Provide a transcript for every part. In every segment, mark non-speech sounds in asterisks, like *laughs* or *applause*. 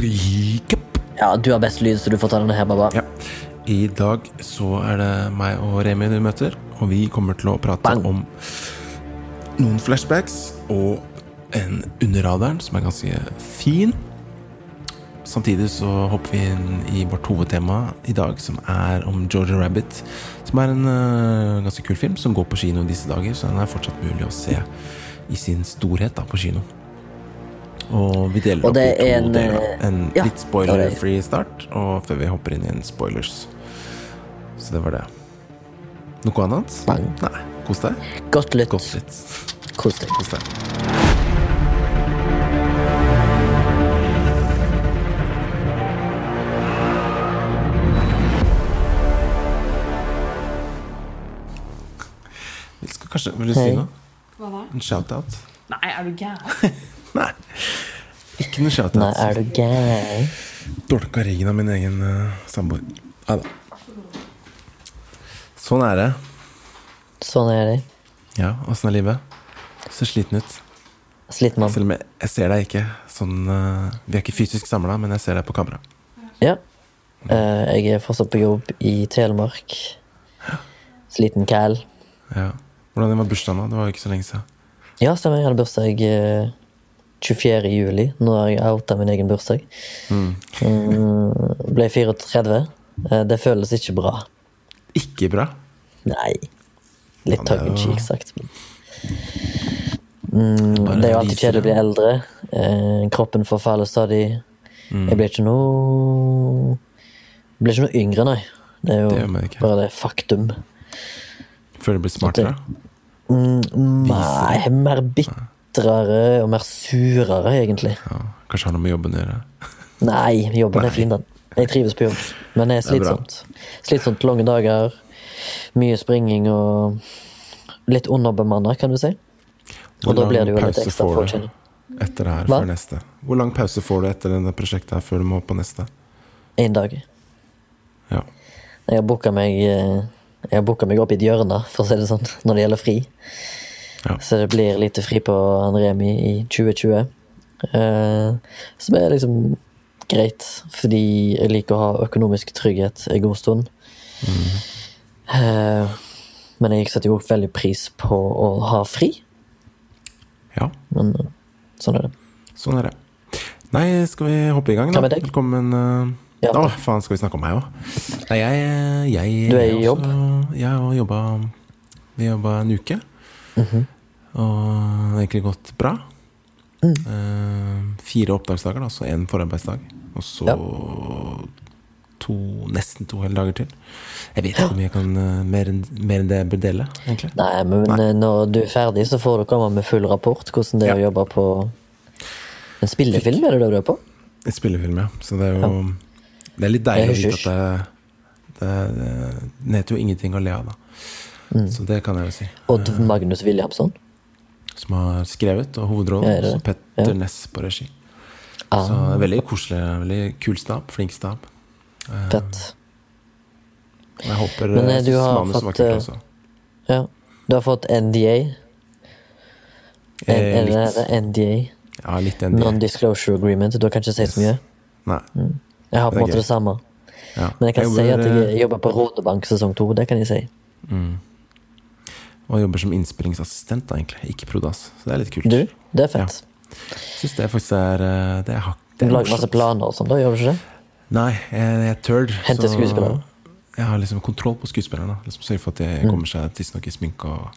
Recap. Ja, du har best lyd, så du får ta denne her, Baba. Ja. I dag så er det meg og Remi du møter, og vi kommer til å prate Bang. om noen flashbacks og en under radaren som er ganske fin. Samtidig så hopper vi inn i vårt hovedtema i dag, som er om Georgia Rabbit. Som er en uh, ganske kul film som går på kino disse dager, så den er fortsatt mulig å se i sin storhet da, på kino. Og vi deler Og opp i to er en, deler. eh, En ja, litt spoiler-free start, og før vi hopper inn i en spoilers. Så det var det. Noe annet? Bang. Nei. Kos deg. Godt lytt. Godt lytt. Kos deg. Kos deg. Kanskje Vil du si noe? Hva da? En shout-out? Nei, er du gæren? *laughs* Nei. Ikke noe Nei, shout-out. er du gæren? Dolka ryggen av min egen uh, samboer. Nei da. Sånn er det. Sånn er det. Ja, åssen er livet? Ser sliten ut. Sliten mann. Selv om jeg, jeg ser deg ikke sånn uh, Vi er ikke fysisk samla, men jeg ser deg på kamera. Ja. Uh, jeg er fortsatt på jobb i Telemark. Ja. Sliten kæl. Ja. Hvordan var bursdagen, da? Det var jo ikke så lenge siden. Ja, stemmer. Jeg hadde bursdag eh, 24. juli. Nå har jeg outa min egen bursdag. Mm, ble 34. Eh, det føles ikke bra. Ikke bra. Nei. Litt tongue in cheek sagt. men- Mm, det er jo alltid kjedelig å bli eldre. Eh, kroppen forfaller stadig. Mm. Jeg blir ikke noe Jeg blir ikke noe yngre, nei. Det er jo Det bare det faktum. Før du blir smartere. Mm, nei, mer bitrere og mer surere, egentlig. Ja, kanskje har noe med jobben å gjøre. Nei, jobben er fin, den. Jeg trives på jobb, men det er Det er slitsomt. Slitsomt lange dager, mye springing og litt underbemanna, kan du si. Og da blir det jo litt ekstra påkjenning. Etter det her, Hva? før neste. Hvor lang pause får du etter denne prosjektet her før du må på neste? Én dag. Ja. Jeg har booka meg eh, Jeg har meg opp i et hjørne, for å si det sånn, når det gjelder fri. Ja. Så det blir lite fri på Andremi i 2020. Eh, som er liksom greit, fordi jeg liker å ha økonomisk trygghet en god stund. Eh, men jeg setter jo også veldig pris på å ha fri. ja, Men eh, sånn er det. sånn er det. Nei, skal vi hoppe i gang, da? Velkommen. Uh Ja. Å, faen, skal vi snakke om meg òg? Nei, jeg, jeg Du er i jobb? Også, jeg har jobba Vi jobba en uke. Mhm. Og det har egentlig gått bra. Mm. Uh, fire oppdragsdager, da, så én forarbeidsdag. Og så Ja. to, nesten to hele dager til. Jeg vet ikke om jeg kan uh, mer, enn- mer enn det jeg bør dele, egentlig. Nei, men Nei. eh, når du er ferdig, så får du komme med full rapport hvordan det er å jobbe på en spillefilm. Er det det du er på? En spillefilm, ja. Så det er jo Det er litt deilig å vite at det, det, det, det heter jo ingenting å le av, da. Mm. Så det kan jeg jo si. Odd Magnus Williamson. Som har skrevet, og hovedrollen. Ja, det? Petter Ja. Ness på regi. Ah, Så veldig koselig. Veldig kul stab. Flink stab. fett. Og Jeg håper Men, eh, jeg du synes har manuset var fått, kult eh, også. Ja. Du har fått NDA. En, Eh, er det? NDA? Ja, litt NDA. Non-disclosure agreement. Du har kanskje sagt yes. så mye. Nei. Jeg har på en måte det samme. Ja. Men jeg kan si jobber, at jeg eh, jobber på Rådebank sesong to. Det kan jeg si. Og jobber som innspillingsassistent, da, egentlig. Ikke prodas. Så det er litt kult. Du, det er fett. Syns det faktisk er eh, Det er, det Du er lager masse planer og sånn, da gjør du ikke det? Nei, jeg, jeg tør. Hente skuespillere? Jeg har liksom kontroll på skuespillerne. Liksom Sørge for at de Mm. kommer seg tidsnok i sminke og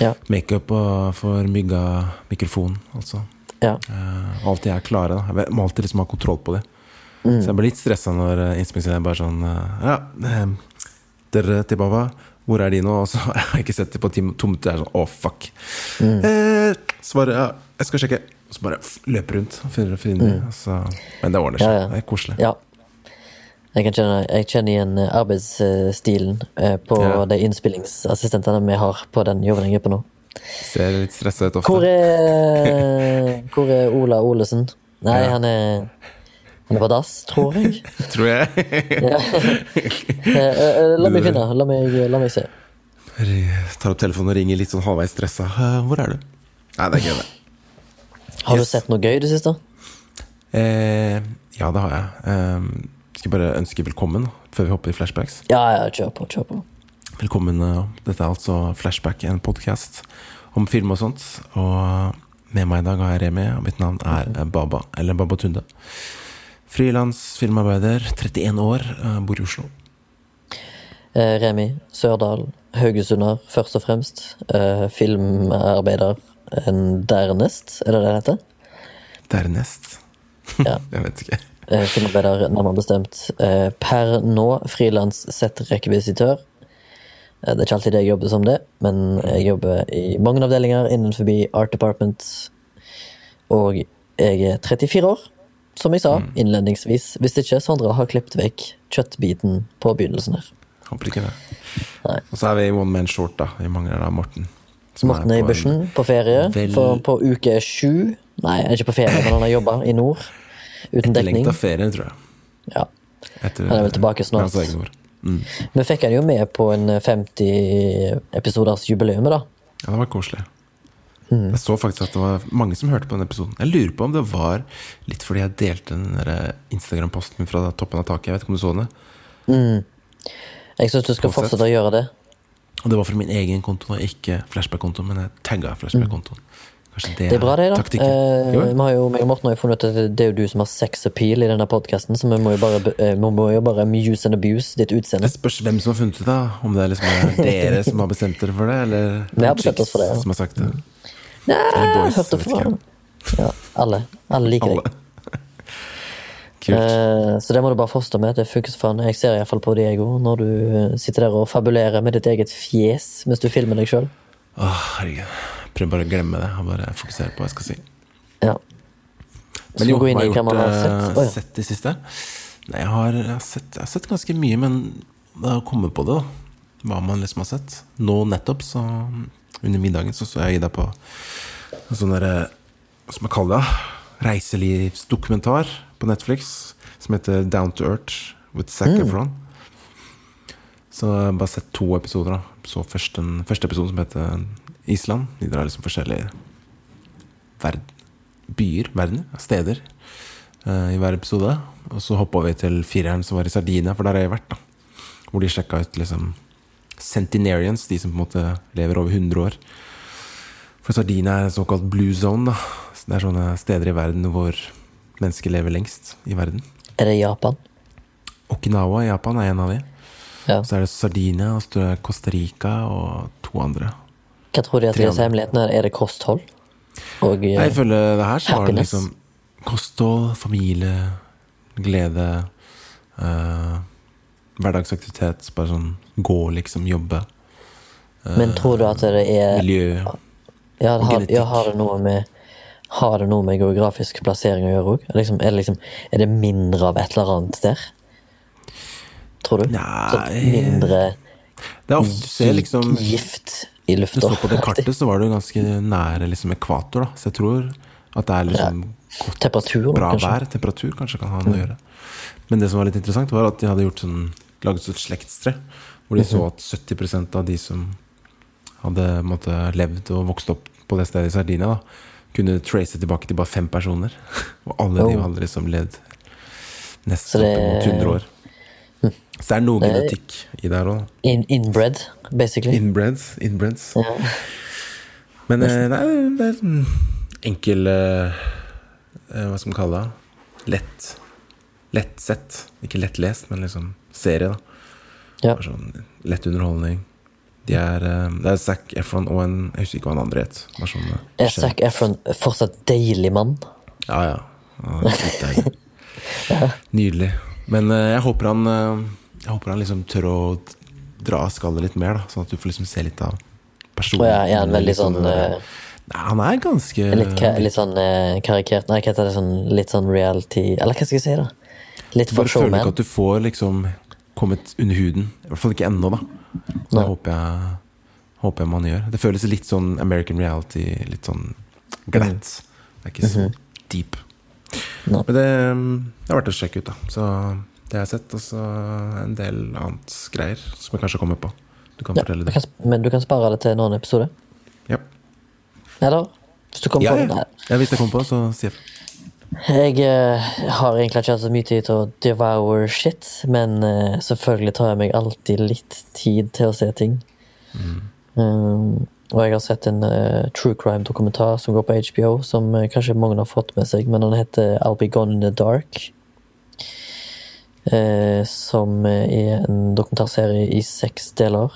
Ja. makeup og får mygga mikrofon, altså. ja. Uh, alltid er klare. Da. Jeg må alltid liksom ha kontroll på det. Mm. Så jeg blir litt stressa når uh, innspillingsleder bare sånn eh, Ja, eh, dere til Baba, hvor er de nå? Og *laughs* så har jeg ikke sett dem på ti, det minutter. Er sånn, å, fuck. Mm. Eh, svaret ja, jeg skal sjekke. Og så bare løper rundt og finner, finner mm. Altså, men det ordner seg. Ja, ja. Det er koselig. ja. Jeg, kan kjenne, jeg kjenner igjen eh, arbeidsstilen eh, på Ja. de innspillingsassistentene vi har på den jobben på nå. Ser litt stressa ut ofte. Hvor er, *laughs* hvor er Ola Olesen? Nei, han er Han er på dass, tror jeg. *laughs* Tror jeg. Ja. Eh, eh, la meg finne. La meg, la meg se. Tar opp telefonen og ringer litt sånn halvveis stressa. «Eh, Hvor er du? Nei, det er gøy, det. Har Yes. du sett noe gøy i det siste? Eh, ja, det har jeg. Eh, skal bare ønske velkommen før vi hopper i flashbacks. Ja, ja, kjør på, kjør på. Velkommen. eh, Dette er altså Flashback, en podkast om film og sånt. Og med meg i dag har jeg Remi, og mitt navn er eh, Baba, eller Baba Tunde. Frilans filmarbeider, 31 år, eh, bor i Oslo. Eh, Remi Sørdal, Haugesunder, først og fremst. Eh, filmarbeider en dernest, er det det det heter? Dernest *laughs* Ja. Jeg vet ikke. Filmarbeider, nærmere bestemt. Per nå frilans settrekvisitør. Det er ikke alltid jeg jobber som det, men jeg jobber i mange avdelinger innenfor Art Department. Og jeg er 34 år, som jeg sa innledningsvis. Hvis ikke Sondre har klippet vekk kjøttbiten på begynnelsen her. Håper ikke det. Nei. Og så er vi one man short, da. Vi mangler da Morten. Morten er i bushen, på ferie. vel- For på uke sju Nei, ikke på ferie, men han har jobba i nord. Uten dekning. Etterlengta ferie, tror jeg. Ja. Etter, Han er vel tilbake snart. Mm. Vi fikk han jo med på en 50 episoders jubileum, da. Ja, det var koselig. Mm. Jeg så faktisk at det var mange som hørte på den episoden. Jeg lurer på om det var litt fordi jeg delte den der Instagram-posten min fra toppen av taket. Jeg vet ikke om du så den? Jeg syns du skal Påsett. fortsette å gjøre det. Og det var fra min egen konto, og ikke flashback-kontoen. Men jeg tagga flashback-kontoen. Det, Mm. Det er bra, det, da. Eh, vi har jo, meg og Morten har jo funnet ut at det er jo du som har sex appeal i denne podkasten, så vi må jo bare, eh, må jo bare muse and abuse ditt utseende. Det spørs hvem som har funnet det, da. Om det er liksom er dere som har bestemt dere for det, eller Vi har bestemt oss for det, ja. som har sagt det. Nei, jeg hørte fra. Ja, alle. Alle liker Alle. deg. *laughs* Kult. Eh, så det må du bare forstå med. Det funker faen. Jeg ser iallfall på Diego når du eh, sitter der og fabulerer med ditt eget fjes mens du filmer deg sjøl. Herregud. Prøv bare å glemme det. og bare fokusere på hva jeg skal si. Ja. Men jo, hva i har hva man har gjort, sett? eh, ja. sett i siste? Nei, jeg har, jeg, har sett, jeg har sett ganske mye, men det har kommet på det, da. Hva man liksom har sett. Nå nettopp, så under middagen, så så jeg Ida på en sånn derre Hva skal man kalle det? Reiselivsdokumentar på Netflix som heter Down to Earth with Zac Mm. Efron. Så jeg har bare sett to episoder. da Så først den første episoden som heter Island. De drar liksom forskjellige verd byer, verden, steder uh, i hver episode. Og så hoppa vi til fireren som var i Sardinia, for der har jeg vært. da Hvor de sjekka ut liksom centenarians, de som på en måte lever over 100 år. For Sardinia er en såkalt blue zone. da Så Det er sånne steder i verden hvor mennesker lever lengst i verden. Er det Japan? Okinawa i Japan er en av de. Ja. Så er det Sardinia, og så er det Costa Rica og to andre. Hva tror de at Tre disse andre. hemmelighetene er? Er det kosthold? Og eh, Nei, Ifølge det her så var det liksom kosthold, familie, glede, eh, hverdagsaktivitet. Bare sånn gå, liksom, jobbe. Men tror du at det er Miljø. Ja, har, ja, har det noe med Har det noe med geografisk plassering å gjøre òg? Liksom, er, det liksom, er det mindre av et eller annet der? Tror du? Nei. Sånn mindre Det er ofte du ser liksom gift i Du lufta? på det kartet, så var det jo ganske nære liksom ekvator, da. Så jeg tror at det er liksom godt, Temperatur, bra kanskje? vær. Temperatur kanskje kan ha noe å gjøre. Men det som var litt interessant, var at de hadde gjort sånn laget et slektstre. Hvor de så at 70% av de som hadde måtte, levd og vokst opp på det stedet i Sardinia, da, kunne trace tilbake til bare fem personer. *laughs* Og alle de Oh. hadde liksom levd nesten det- oppimot 100 år. Så det er noe Det- genetikk i det her òg. In, inbred, basically. Inbreds. Inbreds. ja. Men eh, nei, det er en enkel eh, eh, Hva skal man kalle det? Lett Lett sett. Ikke lett lest, men liksom serie, da. Ja. Sånn lett underholdning. De er, eh, det er Zac Efron og en Jeg husker ikke hva han andre het. Sånn, eh, Er Zac Efron fortsatt deilig mann? Ja, ja. *laughs* ja. Nydelig. Men eh, jeg håper han Jeg håper han liksom tør å dra av skallet litt mer, da. Sånn at du får liksom se litt av personen. Ja, han veldig Litt sånn, eh, Nei, han er ganske Litt, litt sånn eh, karikert Nei, hva heter det? Sånn, litt sånn reality Eller hva skal jeg si, da? Litt for showman. føler ikke at du får liksom kommet under huden. I hvert fall ikke ennå, da. Det håper jeg, håper jeg man gjør. Det føles litt sånn American reality, litt sånn glatt. Det er ikke så deep. Mhm. Men det, det er verdt å sjekke ut, da. Så det har jeg sett, og så en del annet greier som jeg kanskje kommer på. Du kan Ja, fortelle du det. kan, men du kan spare det til en annen episode? Ja. Eller? Hvis du kommer Ja, på det? ja. Hvis jeg kommer på, så sier jeg. Jeg eh, har egentlig ikke hatt så mye tid til å devour shit, men eh, selvfølgelig tar jeg meg alltid litt tid til å se ting. Um, og jeg har sett en eh, true crime-dokumentar som går på HBO, som eh, kanskje mange har fått med seg, men den heter I'll Be Gone in the Dark. Eh, som er en dokumentarserie i seks deler.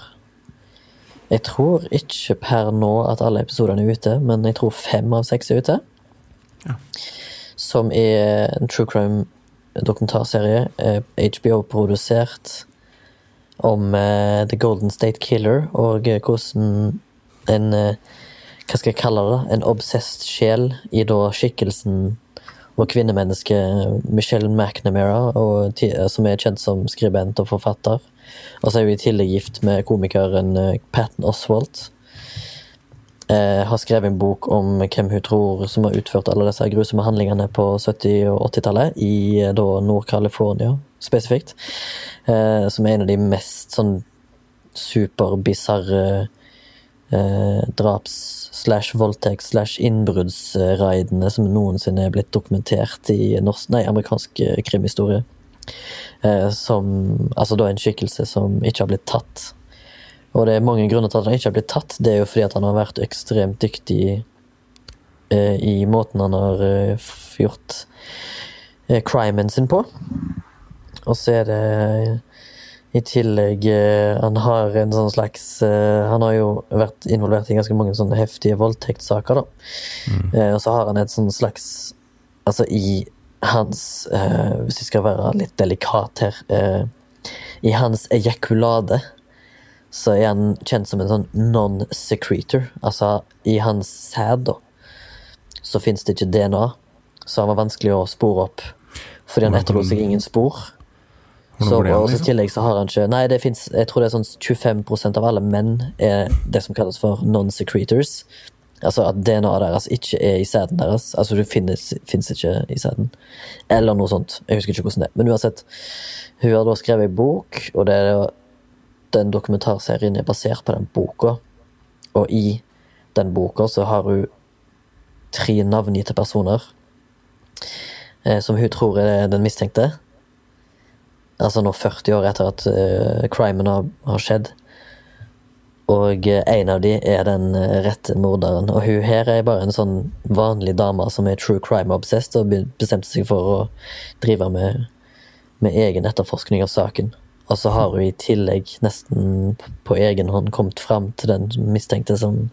Jeg tror ikke per nå at alle episodene er ute, men jeg tror fem av seks er ute. Ja. Som er en true crime-dokumentarserie. eh, HBO-produsert om uh, The Golden State Killer og eh, hvordan en uh, Hva skal jeg kalle det? En obsessed sjel i da skikkelsen og kvinnemennesket Michelle McNamara, og, som er kjent som skribent og forfatter. Og så er hun i tillegg gift med komikeren Patton Oswalt. Eh, har skrevet en bok om hvem hun tror som har utført alle disse grusomme handlingene på 70- og 80-tallet, i eh, da Nord-California spesifikt. Eh, som er en av de mest sånn superbisarre eh, draps- slash voldtekts- slash innbruddsraidene som noensinne er blitt dokumentert i norsk, nei, amerikansk eh, krimhistorie. Eh, som Altså da en skikkelse som ikke har blitt tatt. Og det er mange grunner til at han ikke har blitt tatt. Det er jo fordi at han har vært ekstremt dyktig eh, i måten han har eh, gjort eh, crimen sin på. Og så er det i tillegg eh, Han har en sånn slags eh, Han har jo vært involvert i ganske mange sånne heftige voldtektssaker, da. Eh, og så har han et sånn slags Altså i hans eh, Hvis vi skal være litt delikat her eh, I hans ejakulade så er han kjent som en sånn non-secretor. Altså, i hans sæd, da, så fins det ikke DNA, så han var vanskelig å spore opp. Fordi han etterlot seg ingen spor. Så, og I liksom? tillegg så har han ikke Nei, det finnes, jeg tror det er sånn 25% av alle menn er det som kalles for non-secretors. Altså at DNA-et deres ikke er i sæden deres. Altså det finnes, finnes ikke i sæden. Eller noe sånt. Jeg husker ikke hvordan det er. Men uansett, hun har da skrevet ei bok, og det er, den dokumentarserien er basert på den boka. Og i den boka så har hun tre navngitte personer eh, som hun tror er den mistenkte. Altså nå 40 år etter at uh, crimen har, har skjedd. Og eh, en av de er den rette morderen. Og hun her er bare en sånn vanlig dame som er true crime-obsessed og bestemte seg for å drive med, med egen etterforskning av saken. Og så har hun i tillegg nesten på egen hånd kommet fram til den mistenkte som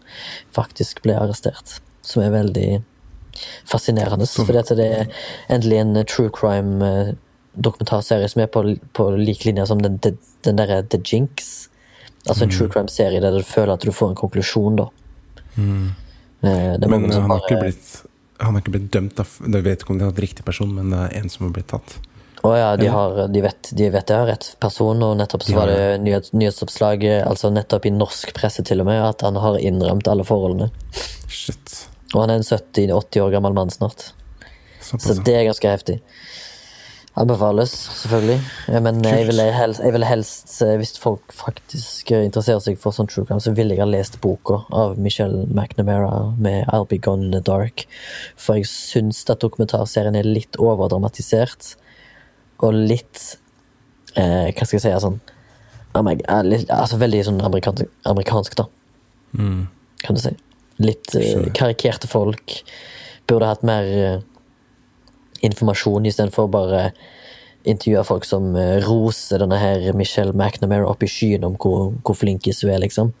faktisk ble arrestert. Som er veldig fascinerende. For det er endelig en eh, true crime eh, som er på, på lik linje som den, den, den derre The Jinx. Altså en true crime-serie der du føler at du får en konklusjon, da. Mm. er Men han har, ikke blitt, han har ikke blitt dømt, da. Jeg vet ikke om det er en riktig person, men det er en som har blitt tatt. Å ja, de, har, de, vet, de vet det har rett person, og nettopp så var det nyhets, nyhetsoppslag, eh, altså nettopp i norsk presse til og med, at han har innrømt alle forholdene. Shit. Og han er en 70-80 år gammel mann snart. Så det er ganske heftig. Anbefales, selvfølgelig. Eh, Men jeg ville helst, jeg ville helst eh, hvis folk faktisk eh, interesserer seg for sånn true crime, så ville jeg ha lest boka av Michelle McNamara med I'll Be Gone in the Dark. For jeg syns at dokumentarserien er litt overdramatisert. Og litt eh, Hva skal jeg si? Sånn, litt, altså veldig sånn amerikansk, amerikansk da, Mm. kan du si. Litt eh, karikerte folk. Burde hatt mer eh, informasjon istedenfor bare intervjue folk som eh, roser denne her Michelle McNamara opp i skyen om hvor, hvor flinkis hun er, liksom.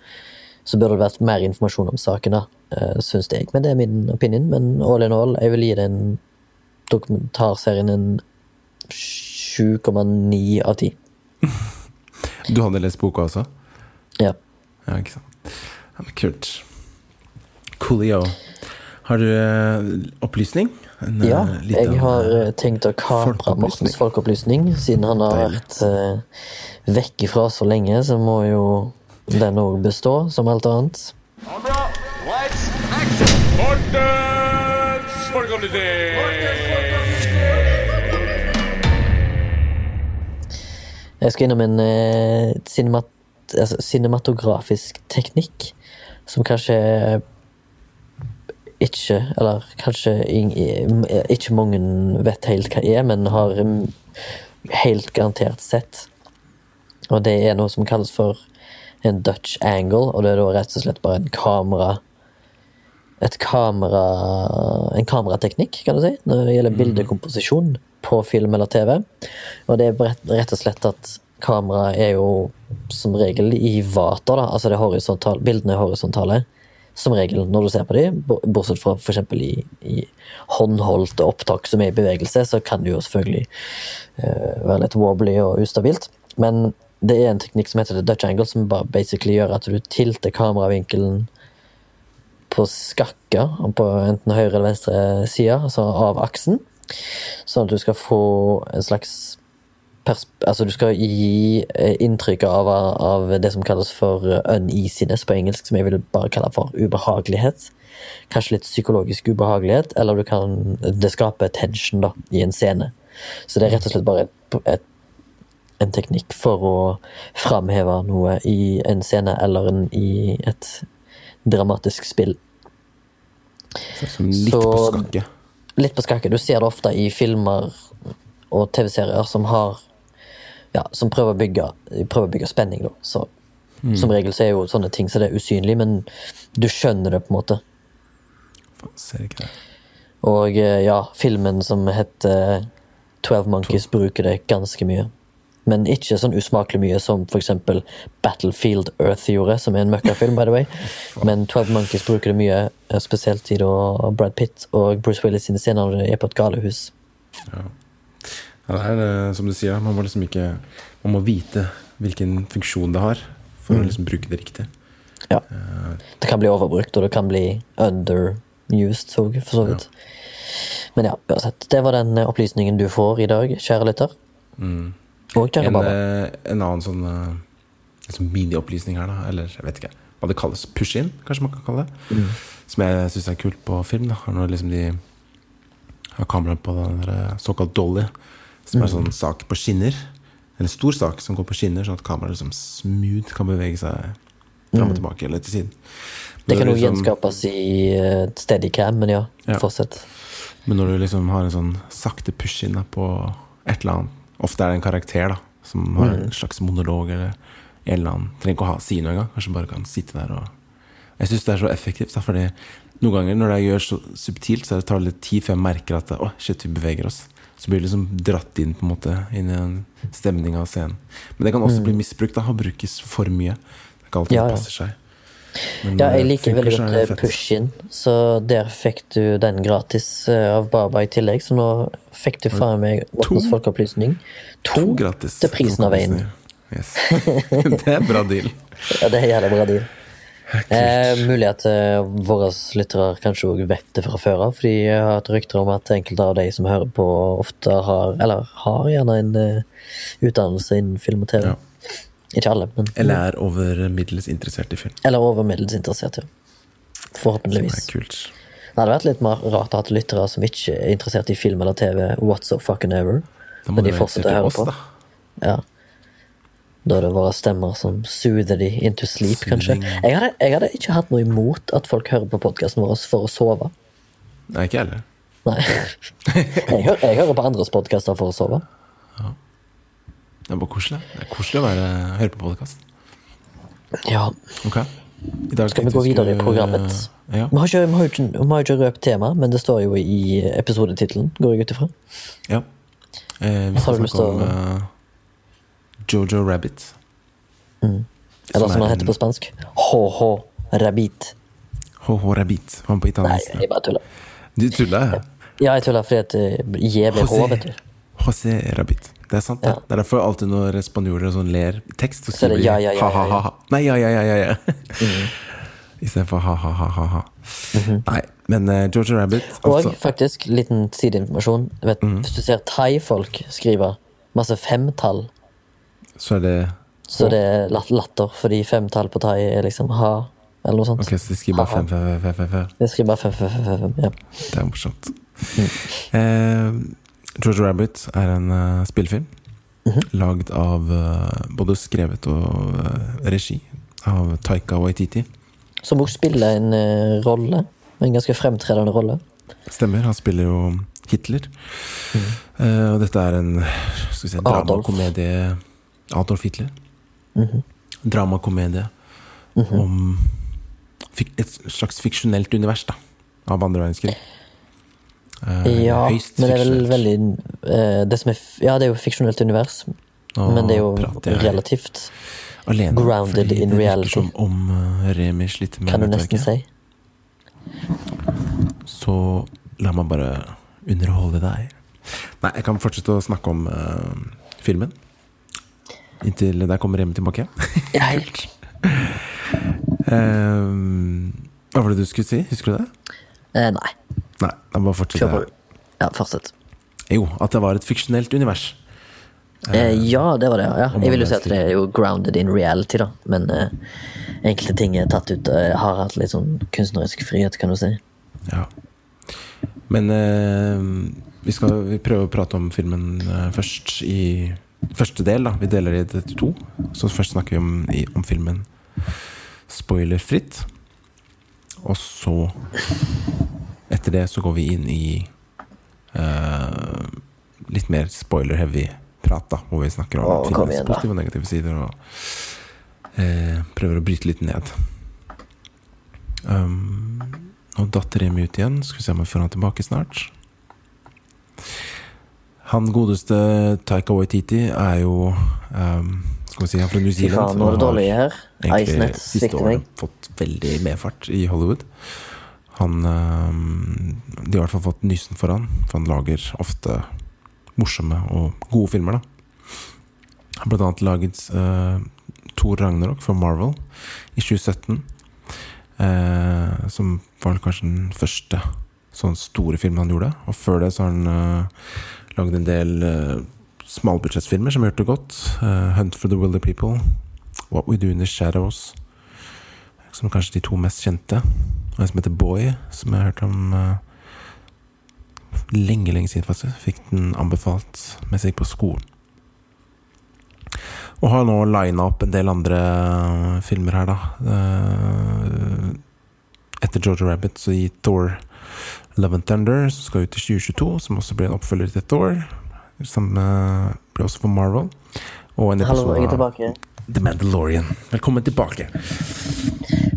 Så burde det vært mer informasjon om saken, da, uh, syns jeg. Men det er min opinion. Men all in all, jeg vil gi den dokumentarserien en 7,9 av 10. *laughs* Du hadde lest boka også? Ja. Ja, ikke sant. Ja, men kult. Coolio. Har du eh, opplysning? En, eh, Ja, jeg har eh, tenkt å kapre. Mortens folkeopplysning. Siden han har vært uh, vekk ifra så lenge, så må jo den òg bestå, som alt annet. Mortens folkeopplysning! Jeg skal innom en eh, cinemat altså, cinematografisk teknikk som kanskje ikke, eller kanskje ikke mange vet helt hva er, men har mm, helt garantert sett. Og det er noe som kalles for en Dutch angle, og det er da rett og slett bare en kamera et kamera En kamerateknikk, kan du si, når det gjelder bildekomposisjon på film eller TV. Og det er rett, og slett at kamera er jo som regel i vater, da. Altså er bildene er horisontale. Som regel når du ser på dem, bortsett fra f.eks. I, i håndholdte opptak som er i bevegelse, så kan det jo selvfølgelig uh, være litt wobbly og ustabilt. Men det er en teknikk som heter the Dutch angle, som bare basically gjør at du tilter kameravinkelen på skakka på enten høyre eller venstre side, altså av aksen. Sånn at du skal få en slags Altså du skal gi eh, inntrykk av, av det som kalles for eh, uneasiness på engelsk, som jeg vil bare kalle for ubehagelighet. Kanskje litt psykologisk ubehagelighet, eller du kan Det skaper tension da, i en scene. Så det er rett og slett bare et, et, en teknikk for å framheve noe i en scene eller en, i et dramatisk spill. Litt Så- på skakke. Litt på skakke. Du ser det ofte i filmer og TV-serier som har Ja, som prøver å bygge, prøver å bygge spenning, da. Så som regel så er jo sånne ting så det er usynlig, men du skjønner det på en måte. Ser ikke det. Og eh, ja, filmen som heter Twelve Monkeys bruker det ganske mye. Men ikke sånn usmakelig mye som eksempel Battlefield Earth gjorde, som er en møkkafilm, by the way. *laughs* Men Twelve Monkeys bruker det mye, eh, spesielt i da Brad Pitt og Bruce Willis sine scener når de er på et galehus. Ja, det er det, som du sier, man må liksom ikke Man må vite hvilken funksjon det har for Mm. å liksom bruke det riktig. Ja. Det kan bli overbrukt, og det kan bli underused, så, for så vidt. Men ja, uansett. Det var den eh, opplysningen du får i dag, kjære lytter. Kjære En, eh, en annen sånn altså mini-opplysning her, da, eller jeg vet ikke hva det kalles. Push-in, kanskje man kan kalle det. Mm. Som jeg syns er kult på film. da Når liksom de har kamera på den der eh, såkalt dolly, som er en sånn sak på skinner. En stor sak som går på skinner, sånn at kameraet liksom smooth kan bevege seg fram og tilbake eller til siden. Men Det kan jo liksom- gjenskapes i uh, steadycam, men ja, Ja. fortsett. Men når du liksom har en sånn sakte push-in på et eller annet Ofte er det en karakter da som har Mm. en slags monolog eller en eller annen Trenger ikke å ha, si noe engang. Kanskje bare kan sitte der og Jeg syns det er så effektivt, da, fordi noen ganger når det gjør så subtilt, så tar det litt tid før jeg merker at Å, shit, vi beveger oss. Så blir det liksom dratt inn på en måte inn i en stemning av scenen. Men det kan også bli misbrukt da, og brukes for mye. Det er ikke alltid Mm. Det passer seg. Men Ja, jeg liker veldig godt eh, push-in, så der fikk du den gratis eh, av Baba i tillegg, så nå fikk du faen meg Mortens folkeopplysning. To, To gratis. til prisen av én. Yes. *laughs* det er bra deal. Ja, det er jævla bra deal. Eh, mulig at eh, våre lyttere kanskje òg vet det fra før av, fordi jeg har hatt rykter om at enkelte av de som hører på, ofte har, eller har gjerne en uh, utdannelse innen film og TV. Ja. Ikke alle, men Eller er over middels interessert i film. Eller over middels interessert, ja. Som Forhåpentligvis. er kult. Det hadde vært litt mer rart å ha lyttere som ikke er interessert i film eller TV What's so fucking ever. Da må Men de fortsetter å høre oss, på. da. Ja. Da er det våre stemmer som soother de into sleep, kanskje. Jeg hadde, jeg hadde ikke hatt noe imot at folk hører på podkasten vår for å sove. Nei, ikke heller. Nei. *laughs* Jeg, hører, jeg hører på andres podkaster for å sove. Det er bare koselig. Det er koselig å være, høre på podkast. Ja. Okay. Dag Skal vi gå videre i programmet? Ja. Vi har ikke, vi har jo ikke, vi har ikke røpt tema, men det står jo i episodetittelen, går jeg ut ifra. ja. Eh, vi skal snakke om eh, Jojo Rabbit. Eller Som som er han heter på spansk. HH Rabbit. HH Rabbit. Han på Nei, jeg bare tuller. Du tuller? Ja, jeg tuller fordi at eh, J ble H, vet du. José Rabbit. Det er sant. Ja. Det er derfor alltid når spanjoler og sånn ler tekst, så er skriver de ja, ja, ja, ja, ja. ha-ha-ha. Nei, ja, ja, ja, ja, ja. *laughs* Istedenfor ha-ha-ha-ha. Nei, men uh, Georgia Rabbit, Og altså faktisk, liten sideinformasjon. Vet, mm. Hvis du ser thai-folk skrive masse femtall, Så er det så det er lat- latter, fordi femtall på thai er liksom ha, eller noe sånt. Ok, så de skriver bare fem, fem, fem, fem, fem. Jeg skriver bare fem, fem, fem, fem. Ja. Det er morsomt. eh, Jojo Rabbit er en eh, spillefilm lagd av uh, både skrevet og uh, regi av Taika Waititi. Som også spiller en uh, rolle en ganske fremtredende rolle. Stemmer. Han spiller jo Hitler. Eh, og dette er en skal si, dramakomedie Adolf Hitler. Dramakomedie om fik et slags fiksjonelt univers da av andre verdenskrig. Eh, Ja, men det er vel veldig eh, det som er, Ja, det er jo fiksjonelt univers, Nå men det er jo relativt, alene, grounded in reality. som om eh, Remi sliter med kan du nesten si. Så la meg bare underholde deg. Nei, jeg kan fortsette å snakke om uh, filmen. Inntil der kommer Remi tilbake. *laughs* Ja, helt. Hva var det du skulle si? Husker du det? Eh, nei, Nei, da bare fortsetter jeg. Ja, fortsett. Jo, at det var et fiksjonelt univers. Eh, ja, det var det. ja Jeg vil jo si at det er jo grounded in reality, da. Men eh, enkelte ting er tatt ut eh, Har hatt litt sånn kunstnerisk frihet, kan du si. Ja. Men eh, vi skal vi prøve å prate om filmen eh, først i første del. da Vi deler det i to. Så først snakker vi om, i, om filmen spoilerfritt. Og så Etter det så går vi inn i uh, litt mer spoiler-heavy prat, da hvor vi snakker om Å, filmens positive og negative sider. Og uh, prøver å bryte litt ned. Um, nå datt Remi ut igjen. Skal vi se om vi får han tilbake snart. Han godeste Taika Waititi er jo um, Skal vi si han er fra New Fy Zealand. faen, nå er det dårlig her. Icenet svikter meg. fått veldig medfart i Hollywood. Han um, De har i hvert fall fått nysen for han, for han lager ofte morsomme og gode filmer, da. Han blant annet laget uh, Thor Ragnarok for Marvel i 2017. Uh, som var kanskje den første sånn store filmen han gjorde. Og før det så har han uh, lagd en del uh, smalbudsjettfilmer som har gjort det godt. Uh, Hunt for the Wilder People, What We Do in the Shadows, som er kanskje de to mest kjente. Og en som heter Boy, som jeg har hørt om uh, lenge, lenge siden, faktisk. Fikk den anbefalt mens jeg gikk på skolen. Og har nå lina opp en del andre eh, filmer her, da. Eh, Etter Georgia Rabbit så gir Thor Love and Thunder, som skal ut i 2022, som også blir en oppfølger til Thor. Som blir også for Marvel. Og en Hallo, jeg er tilbake. The Mandalorian. Velkommen tilbake.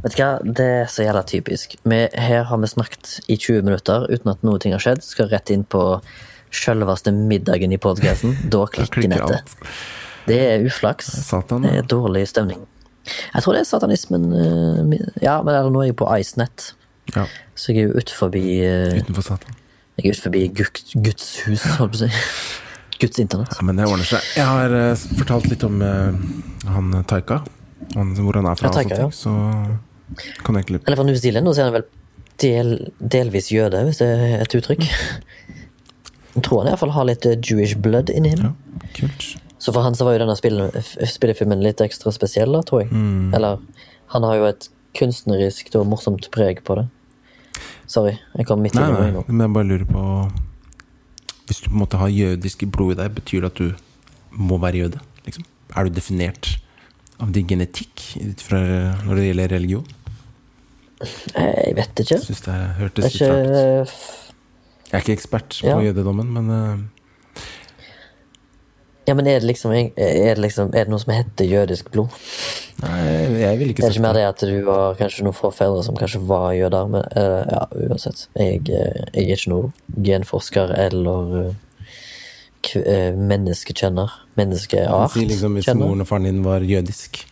Vet du hva, det er så jævla typisk. Vi, her har vi snakket i 20 minutter uten at noe ting har skjedd. Skal rett inn på sjølveste middagen i podkasten. *laughs* Da klikker nettet. Det er uflaks. Satan. Det er dårlig stemning. Jeg tror det er satanismen eh, Ja, men nå er jeg på Icenet, Ja, så jeg er jo utenfor uh, utenfor Satan. Jeg er utenfor Guds, Guds hus, holdt på å si. *laughs* Guds internett. Ja, men det ordner seg. Jeg har uh, fortalt litt om uh, han eh, Taika. Han, hvor han er fra. Ja, Taika, og ting, Så kan jeg egentlig Eller fra New Zealand, og så er han vel del, delvis jøde, hvis det er et uttrykk. Jeg tror han i hvert fall har litt Jewish blood inni him. Ja, kult. Så for han så var jo denne spille, spillefilmen litt ekstra spesiell, da, tror jeg. Mm. Eller han har jo et kunstnerisk og morsomt preg på det. Sorry, jeg kom midt i Nei, noe nei, men jeg bare lurer på Hvis du på en måte har jødisk blod i deg, betyr det at du må være jøde? Liksom? Er du definert av din genetikk ut fra når det gjelder religion? Jeg vet ikke. Jeg synes det hørtes litt rart ut. Jeg er ikke ekspert på Ja. jødedommen, men eh, Ja, men er det liksom Er det, liksom, er det noe som heter jødisk blod? nei, jeg vil ikke si Det er ikke mer det. det at du har kanskje noen forfedre som kanskje var jøder, men uh, ja, uansett. Jeg, eh, jeg er ikke noen genforsker eller uh, menneskekjenner. Menneskeart. Si liksom Hvis kjenner. moren og faren din var jødisk,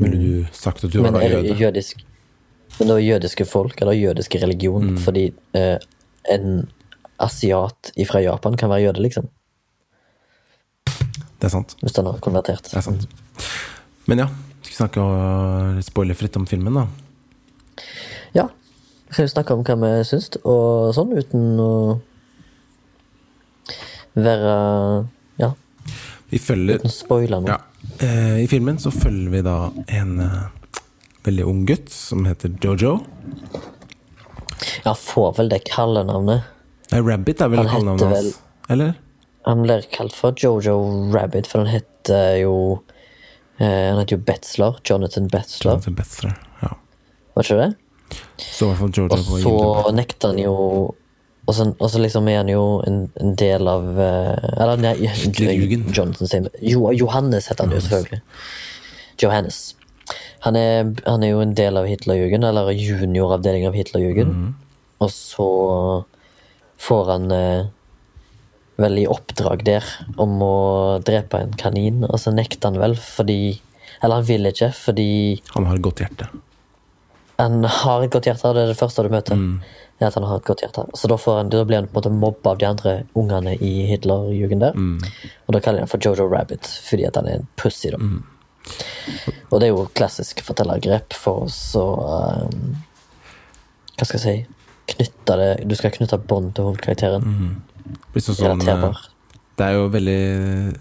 ville du sagt at du Men var jøde? jødisk Men det var jødiske folk, eller jødiske religion, Mm. fordi uh, en asiat fra Japan kan være jøde, liksom. Det er sant. Hvis den har konvertert. Det er sant. Men ja, skal vi snakke litt spoilerfritt om filmen, da? Ja. Vi kan jo snakke om hva vi syns, og sånn, uten å være Ja, Vi følger uten å spoile noe. Ja. Eh, I filmen så følger vi da en eh, veldig ung gutt som heter Jojo. Ja, får vel det kallenavnet. Rabbit er vel kallenavnet hans? vel-? Eller? Han blir kalt for Jojo Rabbit, for han heter jo eh, Han heter jo Betzler. Jonathan Betzler. Jonathan Betzler. Ja. Var ikke det? Så i hvert fall Georgia Og så nekter han jo og så, og så liksom er han jo en, en del av eh, Eller nei, sier jo, Johannes heter han jo selvfølgelig. Johannes. Han er, han er jo en del av Hitlerjugend, eller junioravdeling av Hitlerjugend. Mm. Og så får han eh, vel i oppdrag der om å drepe en kanin, og så nekter han vel fordi Eller han vil ikke, fordi Han har et godt hjerte. han har et godt hjerte, det er det første du møter. Mm. at han har et godt hjerte. Så da, får han, da blir han på en måte mobba av de andre ungene i Hitlerjugend der. Og da kaller de han for Jojo Rabbit, fordi at han er en pussy, da. Og det er jo klassisk fortellergrep for oss å um, Hva skal jeg si Knytte det Du skal knytte bånd til hovedkarakteren. Blir sånn, sånn, eh, det er jo veldig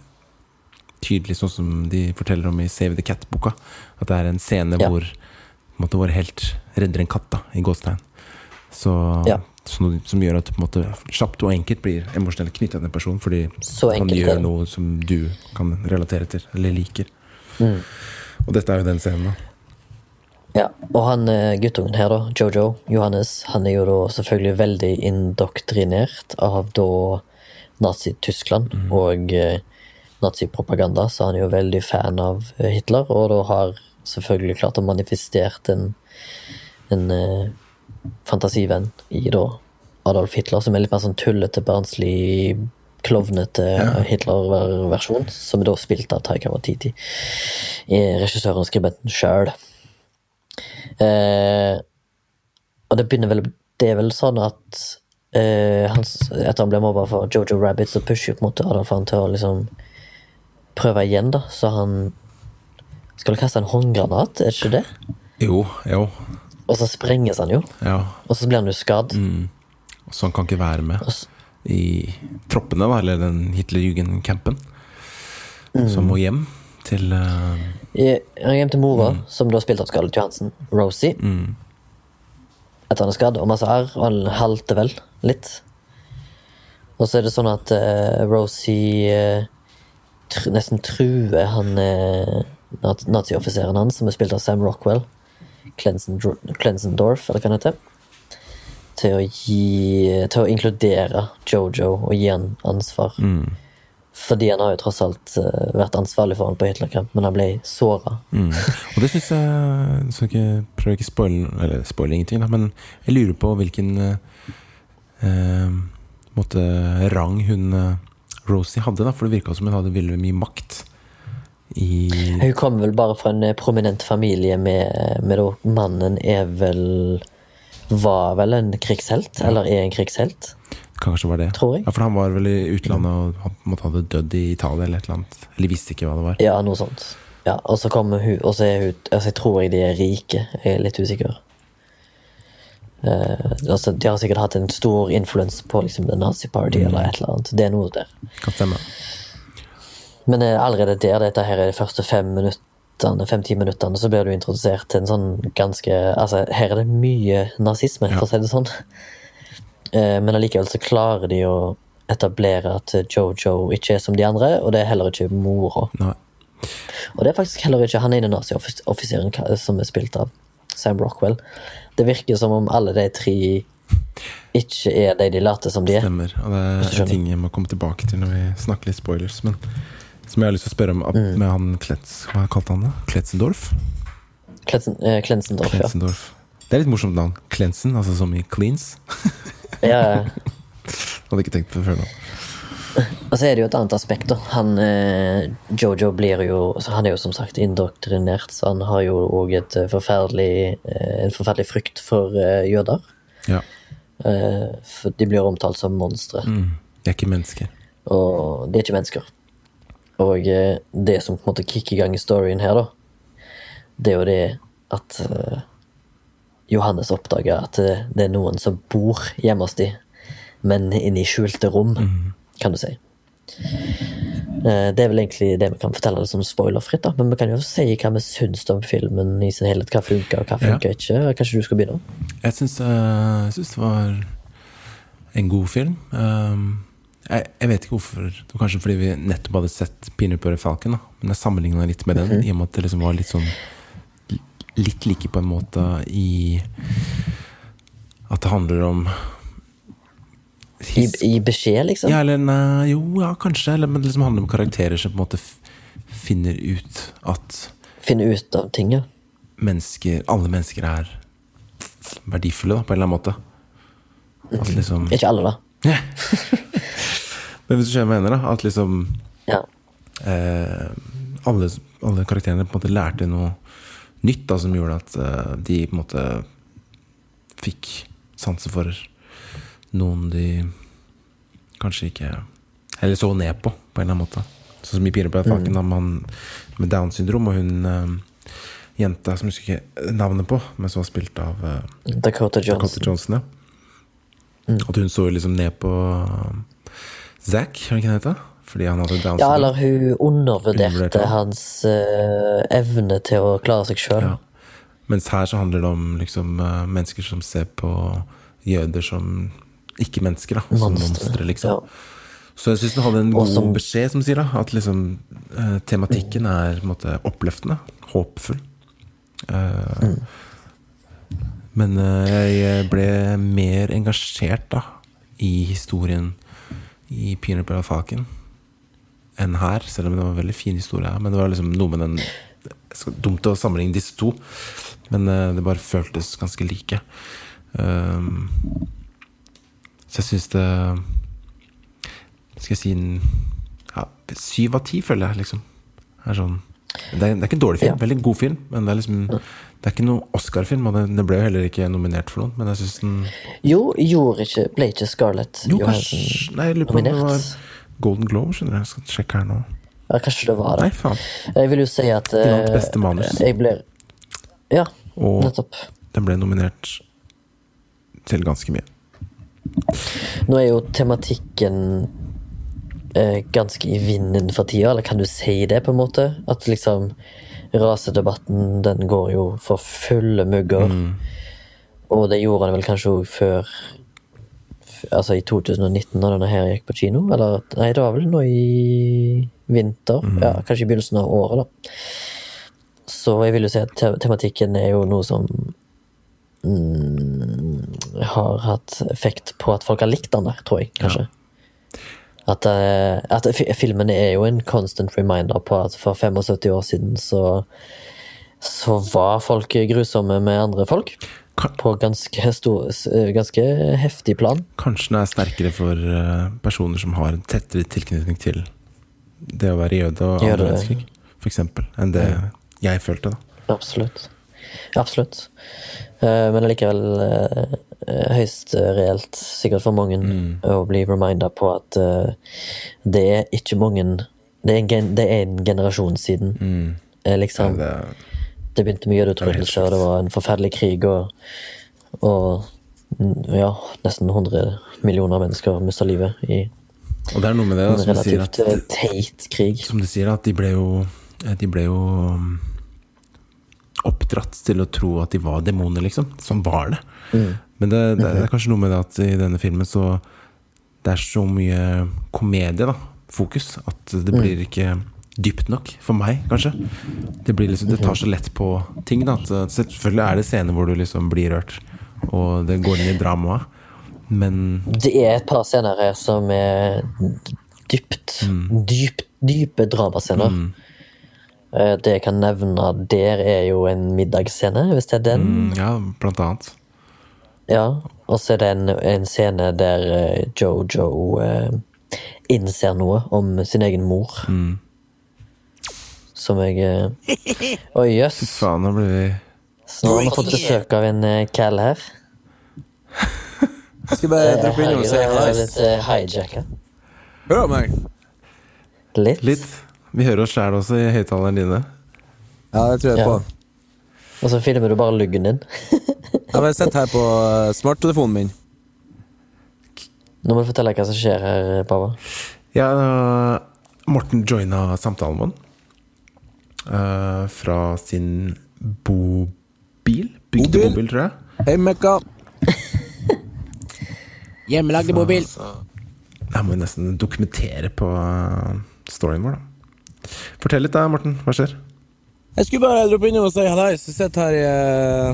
tydelig, sånn som de forteller om i Save the Cat-boka. At det er en scene Ja. hvor på en måte, vår helt redder en katt, da, i gåstegn. Så, Ja. sånn, som gjør at du på en måte kjapt og enkelt blir emosjonelt knytta til en person, fordi han gjør det. noe som du kan relatere til, eller liker. Mm. Og dette er jo den scenen, da. Ja, og han eh, guttungen her, da, Jojo Johannes, han er jo da selvfølgelig veldig indoktrinert av da Nazi-Tyskland og eh, nazipropaganda, så han er jo veldig fan av eh, Hitler, og da har selvfølgelig klart å manifestert en, en eh, fantasivenn i da Adolf Hitler, som er litt mer sånn tullete, barnslig, klovnete Hitler-versjon, som er da spilt av Taika Watiti, regissøren og skribenten sjøl. Eh, og det begynner vel Det er vel sånn at eh, han, etter han ble mobba for Jojo Rabbit, så pusher på en måte For han til å liksom prøve igjen, da. Så han skal kaste en håndgranat, er det ikke det? Jo, jo. Og så sprenges han jo, Ja. og så blir han jo skadd. Så han kan ikke være med så, i troppene, da, eller den Hitlerjugend-campen. Mm. Som må hjem til I- Han hjem til mora, som da spilte av Scarlett Johansen, Rosie. Etter han er skadd, og masse arr, og han halter vel litt. Og så er det sånn at uh, Rosie uh, tr nesten truer han uh, nazioffiseren hans, som er spilt av Sam Rockwell, Clensendorf, eller hva han heter, til å gi Til å inkludere Jojo og gi han ansvar. Fordi han har jo tross alt eh, vært ansvarlig for han på Hitlerkamp, men han ble såra. mm. Og det syns jeg Så ikke prøver ikke å spoile Eller spoile ingenting, da, men jeg lurer på hvilken eh, eh, måte rang hun eh, Rosie hadde, da, for det virka som hun hadde veldig mye makt i Hun kom vel bare fra en prominent familie med, med Mannen er vel Var vel en krigshelt, eller er en krigshelt. Kanskje var det. Tror jeg. Ja, For han var vel i utlandet og han måtte hadde dødd i Italia eller et eller annet. Eller visste ikke hva det var. Ja, noe sånt. Ja, Og så kommer hun, og så er hun altså Jeg tror jeg de er rike. Jeg er litt usikker. Uh, altså, de har sikkert hatt en stor influens på liksom, The Nazi Party eller et eller annet. Det er noe der. Kan stemme. Men eh, allerede der, dette her er de første fem fem-ti minuttene, så blir du introdusert til en sånn ganske Altså, her er det mye nazisme, for å si det sånn. Eh, Men allikevel så klarer de å etablere at Jojo ikke er som de andre, og det er heller ikke mora. Nei. Og det er faktisk heller ikke han ene nazioffiseren som er spilt av Sam Rockwell. Det virker som om alle de tre ikke er de de later som de er. Stemmer. Og det er ting jeg må komme tilbake til når vi snakker litt spoilers. Men som jeg har lyst til å spørre om Mm. med han Kletz... Hva kalte han det? Kletzendorf? Eh, Klensendorf, ja. Det er litt morsomt navn. Klensen, altså som i cleans. *laughs* ja. ja. Hadde ikke tenkt på det før nå. Og så er det jo et annet aspekt. Han, eh, Jojo blir jo Han er jo som sagt indoktrinert, så han har jo òg eh, eh, en forferdelig frykt for eh, jøder. Ja. Eh, for de blir omtalt som monstre. Mm. De er ikke mennesker. Og de er ikke mennesker. Og eh, det som på en måte kicker i gang i storyen her, da, det er jo det at Johannes oppdager at det, det er noen som bor hjemme hos de, men inne i skjulte rom, kan du si. Eh, Det er vel egentlig det vi kan fortelle som spoilerfritt, da. men vi kan jo si hva vi syns om filmen i sin helhet. Hva funker, og hva funker ikke. Kanskje du skal begynne? Jeg syns, uh, det var en god film. Um, jeg, jeg vet ikke hvorfor. Det var kanskje fordi vi nettopp hadde sett 'Pinup Butter Falcon. Da. Men jeg sammenligna litt med den, i og med at det liksom var litt sånn Litt like på en måte i At det handler om I, I beskjed, liksom? Ja, eller nei, jo, ja, kanskje. Eller, men det liksom handler om karakterer som på en måte finner ut at Finner ut av ting, ja. mennesker, alle mennesker er verdifulle, da, på en eller annen måte. At liksom Ikke alle, da. *laughs* Men hvis du skjønner hva jeg mener, da. At liksom Ja. eh, alle, alle karakterene på en måte lærte noe nytt da, som gjorde at uh, de på en måte fikk sansen for noen de kanskje ikke Eller så ned på, på en eller annen måte. Sånn som i Pirepleierfaken, mm. han med Downs syndrom, og hun uh, jenta som jeg husker ikke navnet på, men som var spilt av uh, Dakota Dakota Johnson. ja. mm. At hun så liksom ned på Zack, har det ikke det? Fordi han hadde Downs Ja, eller hun undervurderte Undervurderte han. hans uh, evne til å klare seg sjøl. Ja. Mens her så handler det om liksom uh, mennesker som ser på jøder som ikke-mennesker, da. Som monstre, liksom. Så jeg syns den hadde en god som- beskjed, som sier da. At liksom uh, tematikken er måte oppløftende. Håpfull. Mm. Men jeg ble mer engasjert da i historien i Peanut Butter Falcon enn her, selv om det var en veldig fin historie. Men det var liksom noe med den Dumt å sammenligne disse to, men eh, det bare føltes ganske like. Um, så jeg syns det Skal jeg si en ja, Syv av ti, føler jeg, liksom. Er sånn, det, er, det er ikke en dårlig film. Ja. Veldig god film, men det er liksom Det er ikke noen Oscar-film, og det, det ble jo heller ikke nominert for noen. Men jeg syns den Jo, gjorde ikke, ble ikke Scarlett Jo, Johansson kanskje Nei, jeg lurer på om det var nominert? Golden Globe, skjønner du. Jeg skal sjekke her nå. Ja, kanskje det var det. Nei, faen. Jeg vil jo si at eh, beste manus. Jeg ble Ja, Og nettopp. den ble nominert til ganske mye. Nå er jo tematikken eh, ganske i vinden for tida, eller kan du si det, på en måte? At liksom rasedebatten, den går jo for fulle mugger. Og det gjorde den vel kanskje òg før Altså i 2019, da denne her gikk på kino? Eller nei, det var vel nå i vinter? Ja, kanskje i begynnelsen av året, da. Så jeg vil jo si at te tematikken er jo noe som mm, har hatt effekt på at folk har likt den der, tror jeg, kanskje. At, eh, at fi- filmen er jo en constant reminder på at for 75 år siden så så var folk grusomme med andre folk. På ganske, stor, eh, ganske heftig plan. Kanskje den er sterkere for eh, personer som har en tettere tilknytning til det å være jøde og andre verdenskrig, eksempel, enn det jeg følte, da. Absolutt. Absolutt. Eh, Men allikevel høyst reelt, sikkert for mange, å bli reminda på at det er ikke mange Det er en, gen, det er en generasjon siden. Mm. Liksom, Det, det begynte mye utryddelse, og det var en forferdelig krig, og, og mm, ja, nesten 100 millioner mennesker mista livet i og det er noe med det da, som relativt at eh, teit krig. Som de sier, at de ble jo De ble jo um, oppdratt til å tro at de var demoner, liksom. Som var det. Men det, det er kanskje noe med det at i denne filmen så Det er så mye komedie, da. Fokus. At det blir ikke dypt nok. For meg, kanskje. Det, blir liksom, det tar så lett på ting. Da, selvfølgelig er det scener hvor du liksom blir rørt, og det går inn i dramaet. Men Det er et par scener her som er dypt, dypt, dype dramascener. Mm. Det jeg kan nevne der, er jo en middagsscene, hvis det er den. mm, ja, blant annet. Ja, Og så er det en, en scene der eh, Jojo eh, innser noe om sin egen mor. Som jeg Å, Oi, jøss. Faen, nå blir vi Så nå har vi fått besøk av en uh, Cal her. Jeg skal bare Eh, droppe inn og si hei. litt uh, hijacka. Hører du meg? Litt. Litt. Vi hører oss sjæl også i høyttalerne dine. Ja, det tror jeg Ja. på. Og så filmer du bare luggen din. Jeg bare sitter her på eh, smarttelefonen min. Nå må du fortelle hva som skjer her, Pava. Ja, Morten joina samtalen vår. Eh, fra sin bobil. Bygde Bobil? bobil, tror jeg. Hei, Mekka. Hjemmelagde mobil. Jeg må nesten dokumentere på eh, storyen vår, da. Fortell litt, da, Morten. Hva skjer? Jeg skulle bare droppe inn og si hallais. Jeg sitter her i, eh,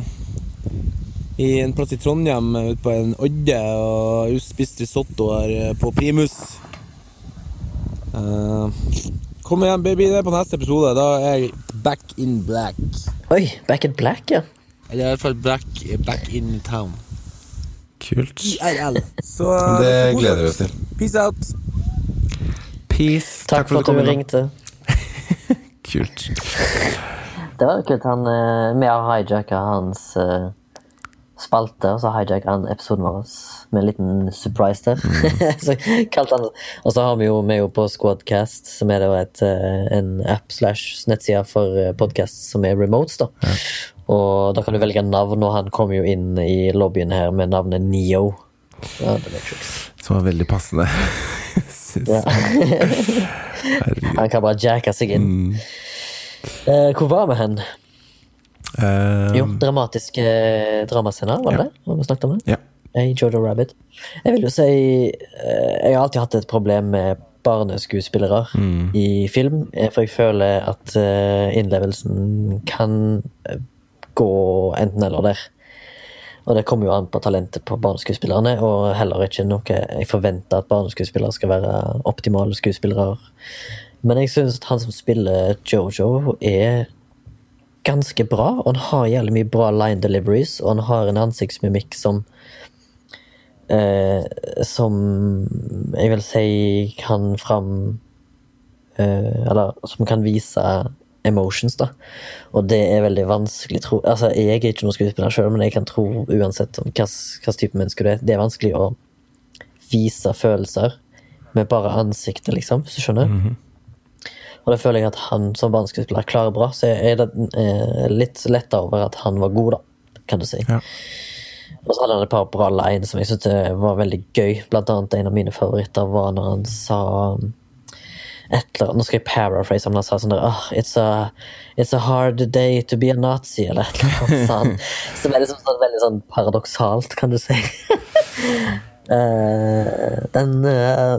i en plass i Trondheim, ute på en odde, og hun spiste risotto her på Primus. Eh, kom igjen, baby. Det er på neste episode. Da er jeg back in black. Oi, Back in Black, ja. Eller i hvert fall back, back in town. Kult. IRL. Så *laughs* Det gleder vi oss til. Peace out. Peace. Takk, for at kom du innom. ringte. *laughs* Kult. Det var kult. Han, eh, vi har hijacka hans eh, spalte, og så hijacka han episoden vår med en liten surprise der. Mm. *laughs* Og så har vi jo, vi jo på Squadcast, som er et, eh, en app slash nettside for podkast som er remotes, da. Og da kan du velge navn, og han kom jo inn i lobbyen her med navnet Neo. Ja. Som var veldig passende. *laughs* Ja. Han kan bare jacke seg inn. Eh, hvor var vi hen? Um, Jo, dramatiske dramascener, var det Ja. det? Vi snakket om det? ja. Hey, Jojo Rabbit. Jeg vil jo si eh, Jeg har alltid hatt et problem med barneskuespillere i film. eh, For jeg føler at eh, innlevelsen kan eh, gå enten eller der. Og det kommer jo an på talentet på barneskuespillerne, og heller ikke noe jeg forventer at barneskuespillere skal være optimale skuespillere. Men jeg syns han som spiller Jojo, er ganske bra, og han har jævlig mye bra line deliveries, og han har en ansiktsmimikk som eh, Som jeg vil si kan fram eh, Eller som kan vise emotions, da. Og det er veldig vanskelig, tro Altså, jeg er ikke noen skuespiller sjøl, men jeg kan tro uansett om hva type menneske du er, det er vanskelig å vise følelser med bare ansiktet, liksom, hvis du skjønner. Og det føler jeg at han som barneskuespiller klarer bra, så jeg er det, eh, litt letta over at han var god, da, kan du si. Ja. Og så hadde han et par bra lines som jeg syntes var veldig gøy. Blant annet en av mine favoritter var når han sa um, et eller annet, Nå skal jeg paraphrase, men han sa sånn der oh, it's, a, it's a hard day to be a nazi, eller et eller annet. sa *laughs* han. Så veldig, sånn, veldig sånn paradoksalt, kan du si. uh, *laughs* den, uh,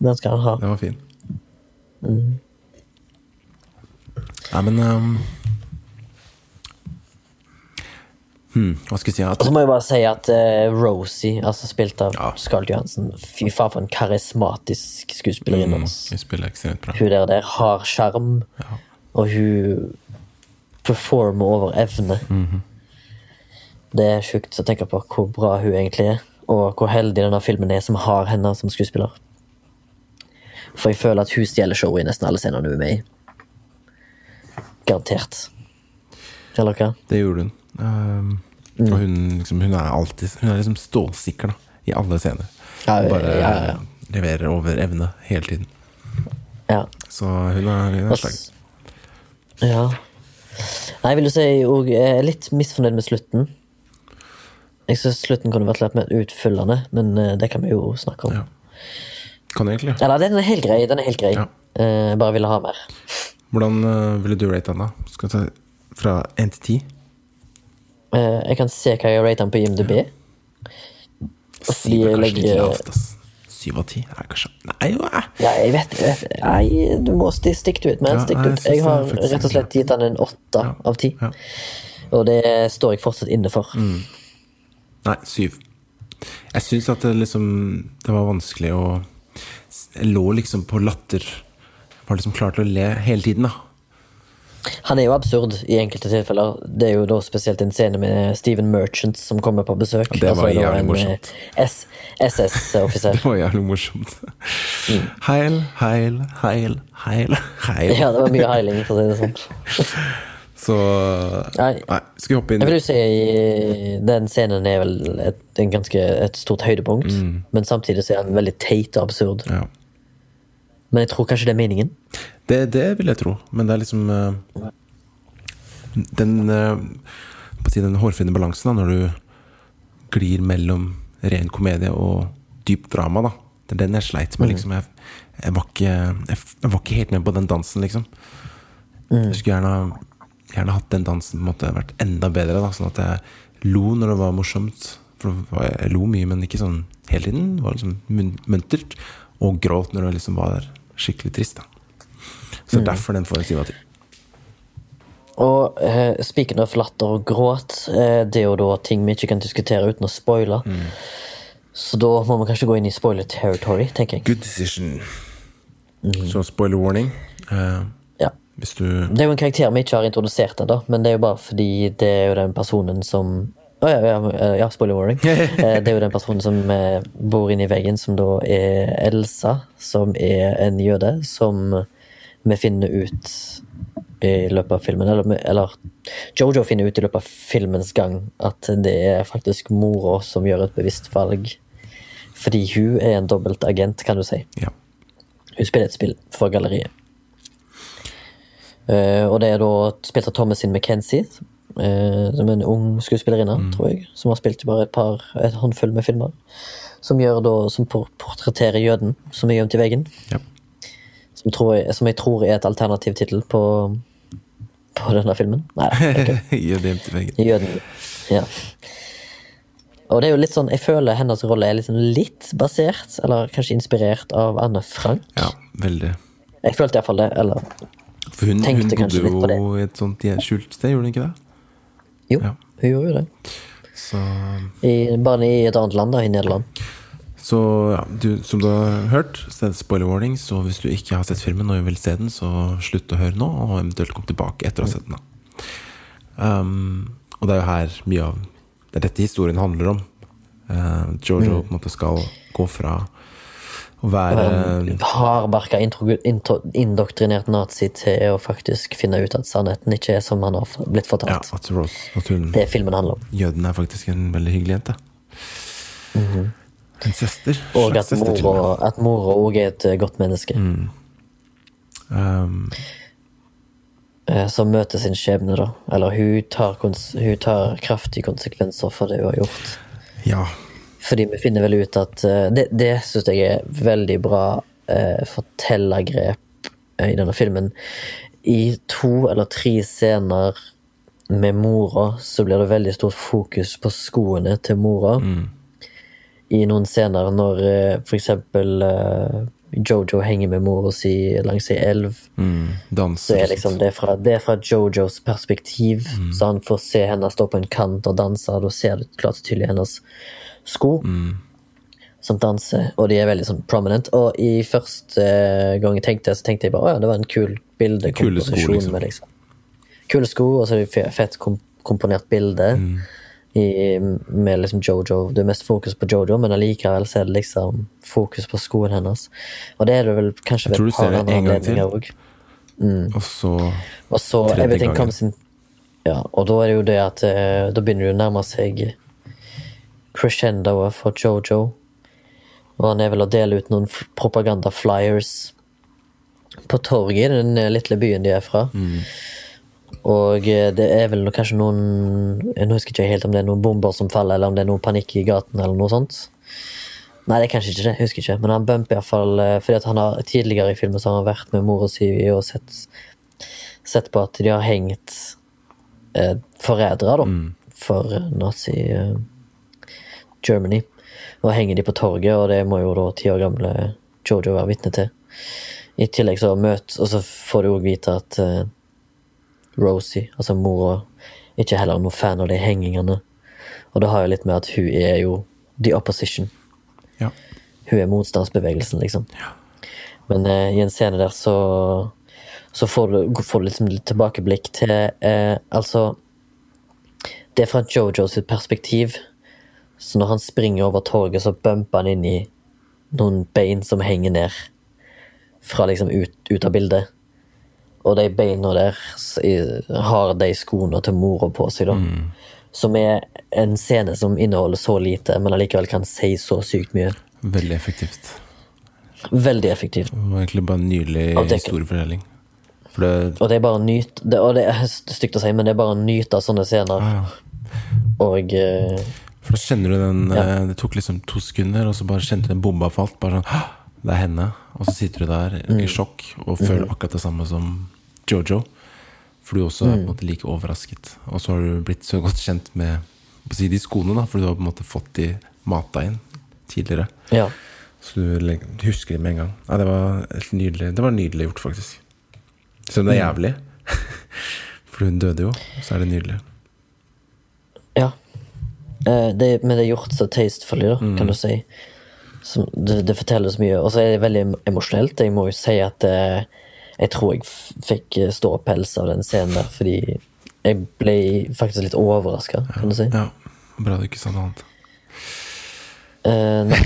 den skal han ha. Den var fin. Nei, men um, hmm, Hva skal jeg si? Og så må jeg bare si at uh, Rosie, altså spilt av Ja. Scarlett Johansen, fy faen for en karismatisk skuespillerinne. mm, spiller ekstremt bra. Hun der, der har sjarm, og hun performer over evne. Det er sjukt å tenke på hvor bra hun egentlig er, og hvor heldig denne filmen er som har henne som skuespiller. For jeg føler at hun stjeler showet i nesten alle scenene hun er med i. Garantert. Eller hva? Det gjorde hun. Um, Og hun, liksom, hun er alltid Hun er liksom stålsikker da, i alle scener. Ja, Bare ja, ja. leverer over evne hele tiden. Ja. Så hun er, hun er. Ja. Nei, vil du si òg jeg er litt misfornøyd med slutten. Jeg syns slutten kunne vært litt mer utfyllende, men eh, det kan vi jo snakke om. Ja. Kan jeg egentlig? Eller den er helt grei. Den er helt grei. Eh, bare ville ha mer. Hvordan uh, ville du rate den, da? Skal vi ta fra 1 til 10? Eh, jeg kan se hva jeg rater den på IMDb. Fordi Sier jeg legger. 7 av ti? Nei, kanskje Nei, jo, eh. Ja, jeg vet, ikke. Nei, du må sti- stick to it, man. Ja, Stick to jeg har det rett og slett gitt den en åtte Ja. av ti. Ja. Og det står jeg fortsatt inne for. Nei, syv. Jeg syns at det liksom Det var vanskelig å Jeg lå liksom på latter. Var liksom klar til å le hele tiden, da. Han er jo absurd i enkelte tilfeller. Det er jo da spesielt en scene med Steven Merchant som kommer på besøk. Det var altså, jævlig morsomt. eh, SS-offiser. *laughs* Det var jævlig morsomt. Mm. Heil, heil, heil, heil, heil. ja, det var mye heiling, for å si det sånn. *laughs* Så Nei. Nei, skal vi hoppe inn Jeg vil jo si den scenen er vel et, en ganske, et stort høydepunkt, men samtidig så er den veldig teit og absurd. Ja. Men jeg tror kanskje det er meningen. Det, det vil jeg tro, men det er liksom eh, Den eh, den hårfine balansen da, når du glir mellom ren komedie og dyp drama, da. Det er den jeg sleit med, liksom. Jeg, jeg, var ikke, jeg, jeg var ikke helt med på den dansen, liksom. Jeg skulle gjerne, gjerne hatt den dansen på en måte vært enda bedre, da, sånn at jeg lo når det var morsomt. For var- jeg lo mye, men ikke sånn hele tiden. Det var liksom mun- muntert. Og gråt når det liksom var skikkelig trist, da. Så derfor den får en syv av ti. Og eh, speaking av latter og gråt, eh, det er jo da ting vi ikke kan diskutere uten å spoile. Så da må vi kanskje gå inn i spoiler territory, tenker jeg. Good decision. Så spoiler warning. Uh, Ja. hvis du Det er jo en karakter vi ikke har introdusert ennå, men det er jo bare fordi det er jo den personen som Å ja, ja, ja, spoiler warning. *laughs* Eh, det er jo den personen som eh, bor inni veggen, som da er Elsa, som er en jøde, som vi finner ut i løpet av filmen. Eller, eller Jojo finner ut i løpet av filmens gang at det er faktisk mora som gjør et bevisst valg. Fordi hun er en dobbeltagent, kan du si. Ja. Hun spiller et spill for galleriet. Uh, og det er da spilt av Thomasin McKenzie, uh, som er en ung skuespillerinne, tror jeg. Som har spilt i bare et par et håndfull med filmer. Som gjør da, som portretterer jøden som er gjemt i veggen. Ja. Som, tror jeg, som jeg tror er et alternativ tittel på, på denne filmen. Nei, ikke. *laughs* Gjør det hjem til veggen. Jøden. Ja. Og det er jo litt sånn, jeg føler hennes rolle er liksom litt basert, eller kanskje inspirert av Anne Frank. Ja, veldig. Jeg følte iallfall det. Eller For hun, Tenkte hun kanskje litt på det. Hun bodde jo et sånt skjult sted, gjorde hun ikke det? jo, Ja. hun gjorde jo det. Så, I, bare i et annet land, da, i Nederland. Så ja, du, som du har hørt, er spoiler warning. Så hvis du ikke har sett filmen og vil se den, så slutt å høre nå, og eventuelt kom tilbake etter å ha sett den. um, Og det er jo her mye av Det er dette historien handler om. Uh, Jojo på en måte skal gå fra å være Hardbarka, intro- intro- indoktrinert nazi til å faktisk finne ut at sannheten ikke er som han har blitt blitt Ja, fortalt. at Rose At hun Det filmen handler om. Jøden er faktisk en veldig hyggelig jente. En søster. Og at mora òg er et eh, godt menneske. Um, eh, Som møter sin skjebne, da. Eller hun tar, hun tar kraftige konsekvenser for det hun har gjort. ja. Fordi vi finner vel ut at eh, Det, det syns jeg er veldig bra eh, fortellergrep i denne filmen. I to eller tre scener med mora så blir det veldig stort fokus på skoene til mora. I noen scener når eh, eksempel eh, Jojo henger med mora si langs ei elv, Mm, så danser er liksom det fra, det er fra Jojos perspektiv. Så han får se henne stå på en kant og danse, og da ser du klart og tydelig hennes sko som danser, og de er veldig sånn prominent. Og i første eh, gang jeg tenkte, så tenkte jeg bare å ja, det var en kul Kule sko, liksom. med liksom. Kule sko, og så er det fett kom komponert bilde. I, med liksom Jojo. Det er mest fokus på Jojo, men allikevel så er det liksom fokus på skoen hennes. Og det er det vel kanskje ved du et par andre anledninger òg. Og så Og så Everything gangen. Comes in Ja, og da er det jo det at eh, Da begynner det å nærme seg crescendoet for Jojo. Og han er vel å dele ut noen f- propaganda-flyers på torget i den eh, lille byen de er fra. Og eh, det er vel kanskje noen Jeg husker ikke helt om det er noen bomber som faller, eller om det er noe panikk i gaten, eller noe sånt. Nei, det er kanskje ikke det, jeg husker ikke. Men han bumper iallfall fordi at han har tidligere i filmen så har han vært med mora si og sett, sett på at de har hengt eh, forrædere, da, for eh, nazi eh, Germany. Og henger de på torget, og det må jo da ti år gamle Jojo være vitne til. I tillegg så møt, og så får du òg vite at eh, Rosie, altså mora, ikke heller noen noe fan av de hengingene. Og det har jo litt med at hun er jo the opposition. Ja. Hun er motstandsbevegelsen, liksom. Men eh, i en scene der så så får du, får du liksom litt tilbakeblikk til eh, Altså Det er fra Jojo sitt perspektiv. Så når han springer over torget, så bumper han inn i noen bein som henger ned fra liksom ut, ut av bildet. Og de beina der har de skoene til mora på seg, da. Som er en scene som inneholder så lite, men allikevel kan si så sykt mye. veldig effektivt. Veldig effektivt. Det var egentlig bare en nydelig historiefortelling. For det Og det er bare nyt det, Og det er stygt å si, men det er bare å nyte av sånne scener. ah, ja. Og eh, For da kjenner du den Ja. eh, Det tok liksom to sekunder, og så bare kjente du den bomba falt. Bare sånn «Hå! Det er henne. Og så sitter du der Mm. i sjokk og føler akkurat det samme som Jojo. For du også er på en måte like overrasket. Og så har du blitt så godt kjent med på si, de skoene, da, for du har på en måte fått de mata inn tidligere. ja. Så du husker det med en gang. Ja, det var nydelig Det var nydelig gjort, faktisk. Selv om det er jævlig. For *laughs* For hun døde jo, så er det nydelig. Ja. Eh, det, men det er gjort så tastefully, da, Mm. kan du si. Som, det, det forteller så mye. Og så er det veldig emosjonelt. Jeg må jo si at eh, jeg tror jeg fikk eh, ståpels av den scenen der, fordi jeg ble faktisk litt overraska, kan du si. Ja, Bra du ikke sa noe annet. Uh, nei.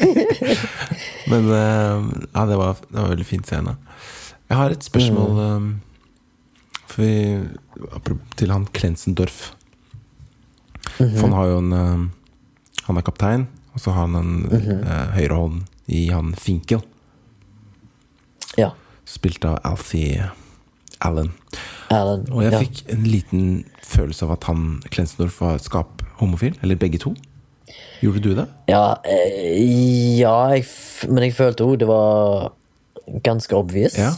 *laughs* Men uh, ja, det var, det var en veldig fin scene. Jeg har et spørsmål eh, for vi, til han Klensendorf. For han har jo en um, Han er kaptein, og så har han en eh, høyrehånd i han Finkel, ja. spilt av Alfie Allen. Allen Og jeg ja. fikk en liten følelse av at han Klensendorf var skap homofil, eller begge to. Gjorde du det? Ja, eh, ja jeg, men jeg følte òg det var ganske obvious. Ja.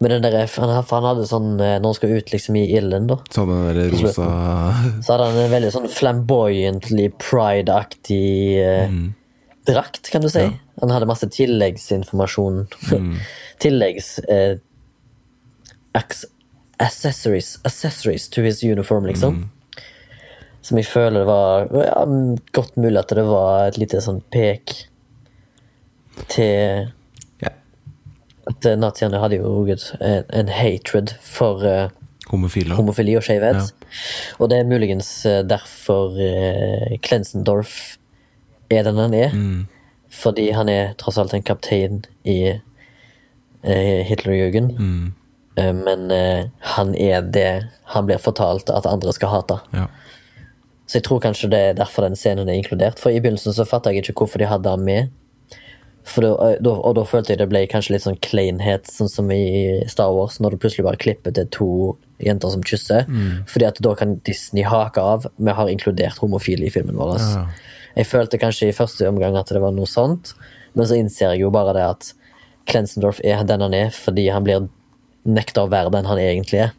Men den der, han, han hadde sånn eh, Når han skal ut liksom i ilden, da, Så hadde han den rosa *laughs* så hadde han en veldig sånn flamboyantly pride-aktig eh, drakt, kan du si. Han hadde masse tilleggsinformasjon. *laughs* Tilleggs eh, accessories, accessories to his uniform, liksom. Som jeg føler det var ja, godt mulig at det var et lite sånn pek til ja, at eh, naziene hadde jo en, en hatred for uh, homofile. homofili og skjevhet. Og det er muligens eh, derfor uh, Klensendorf er den han er. Fordi han er tross alt en kaptein i uh, Hitlerjugend. Eh, men eh, han er det han blir fortalt at andre skal hate. Ja. Så jeg tror kanskje det er derfor den scenen er inkludert. For i begynnelsen så fatta jeg ikke hvorfor de hadde han med. For da, eh, og da følte jeg det ble kanskje litt sånn kleinhet, sånn som i Star Wars, når du plutselig bare klipper til to jenter som kysser. Fordi at da kan Disney hake av. Vi har inkludert homofile i filmen vår. Ja. Jeg følte kanskje i første omgang at det var noe sånt, men så innser jeg jo bare det at Klensendorf er den han er fordi han blir nekta å være den han egentlig er.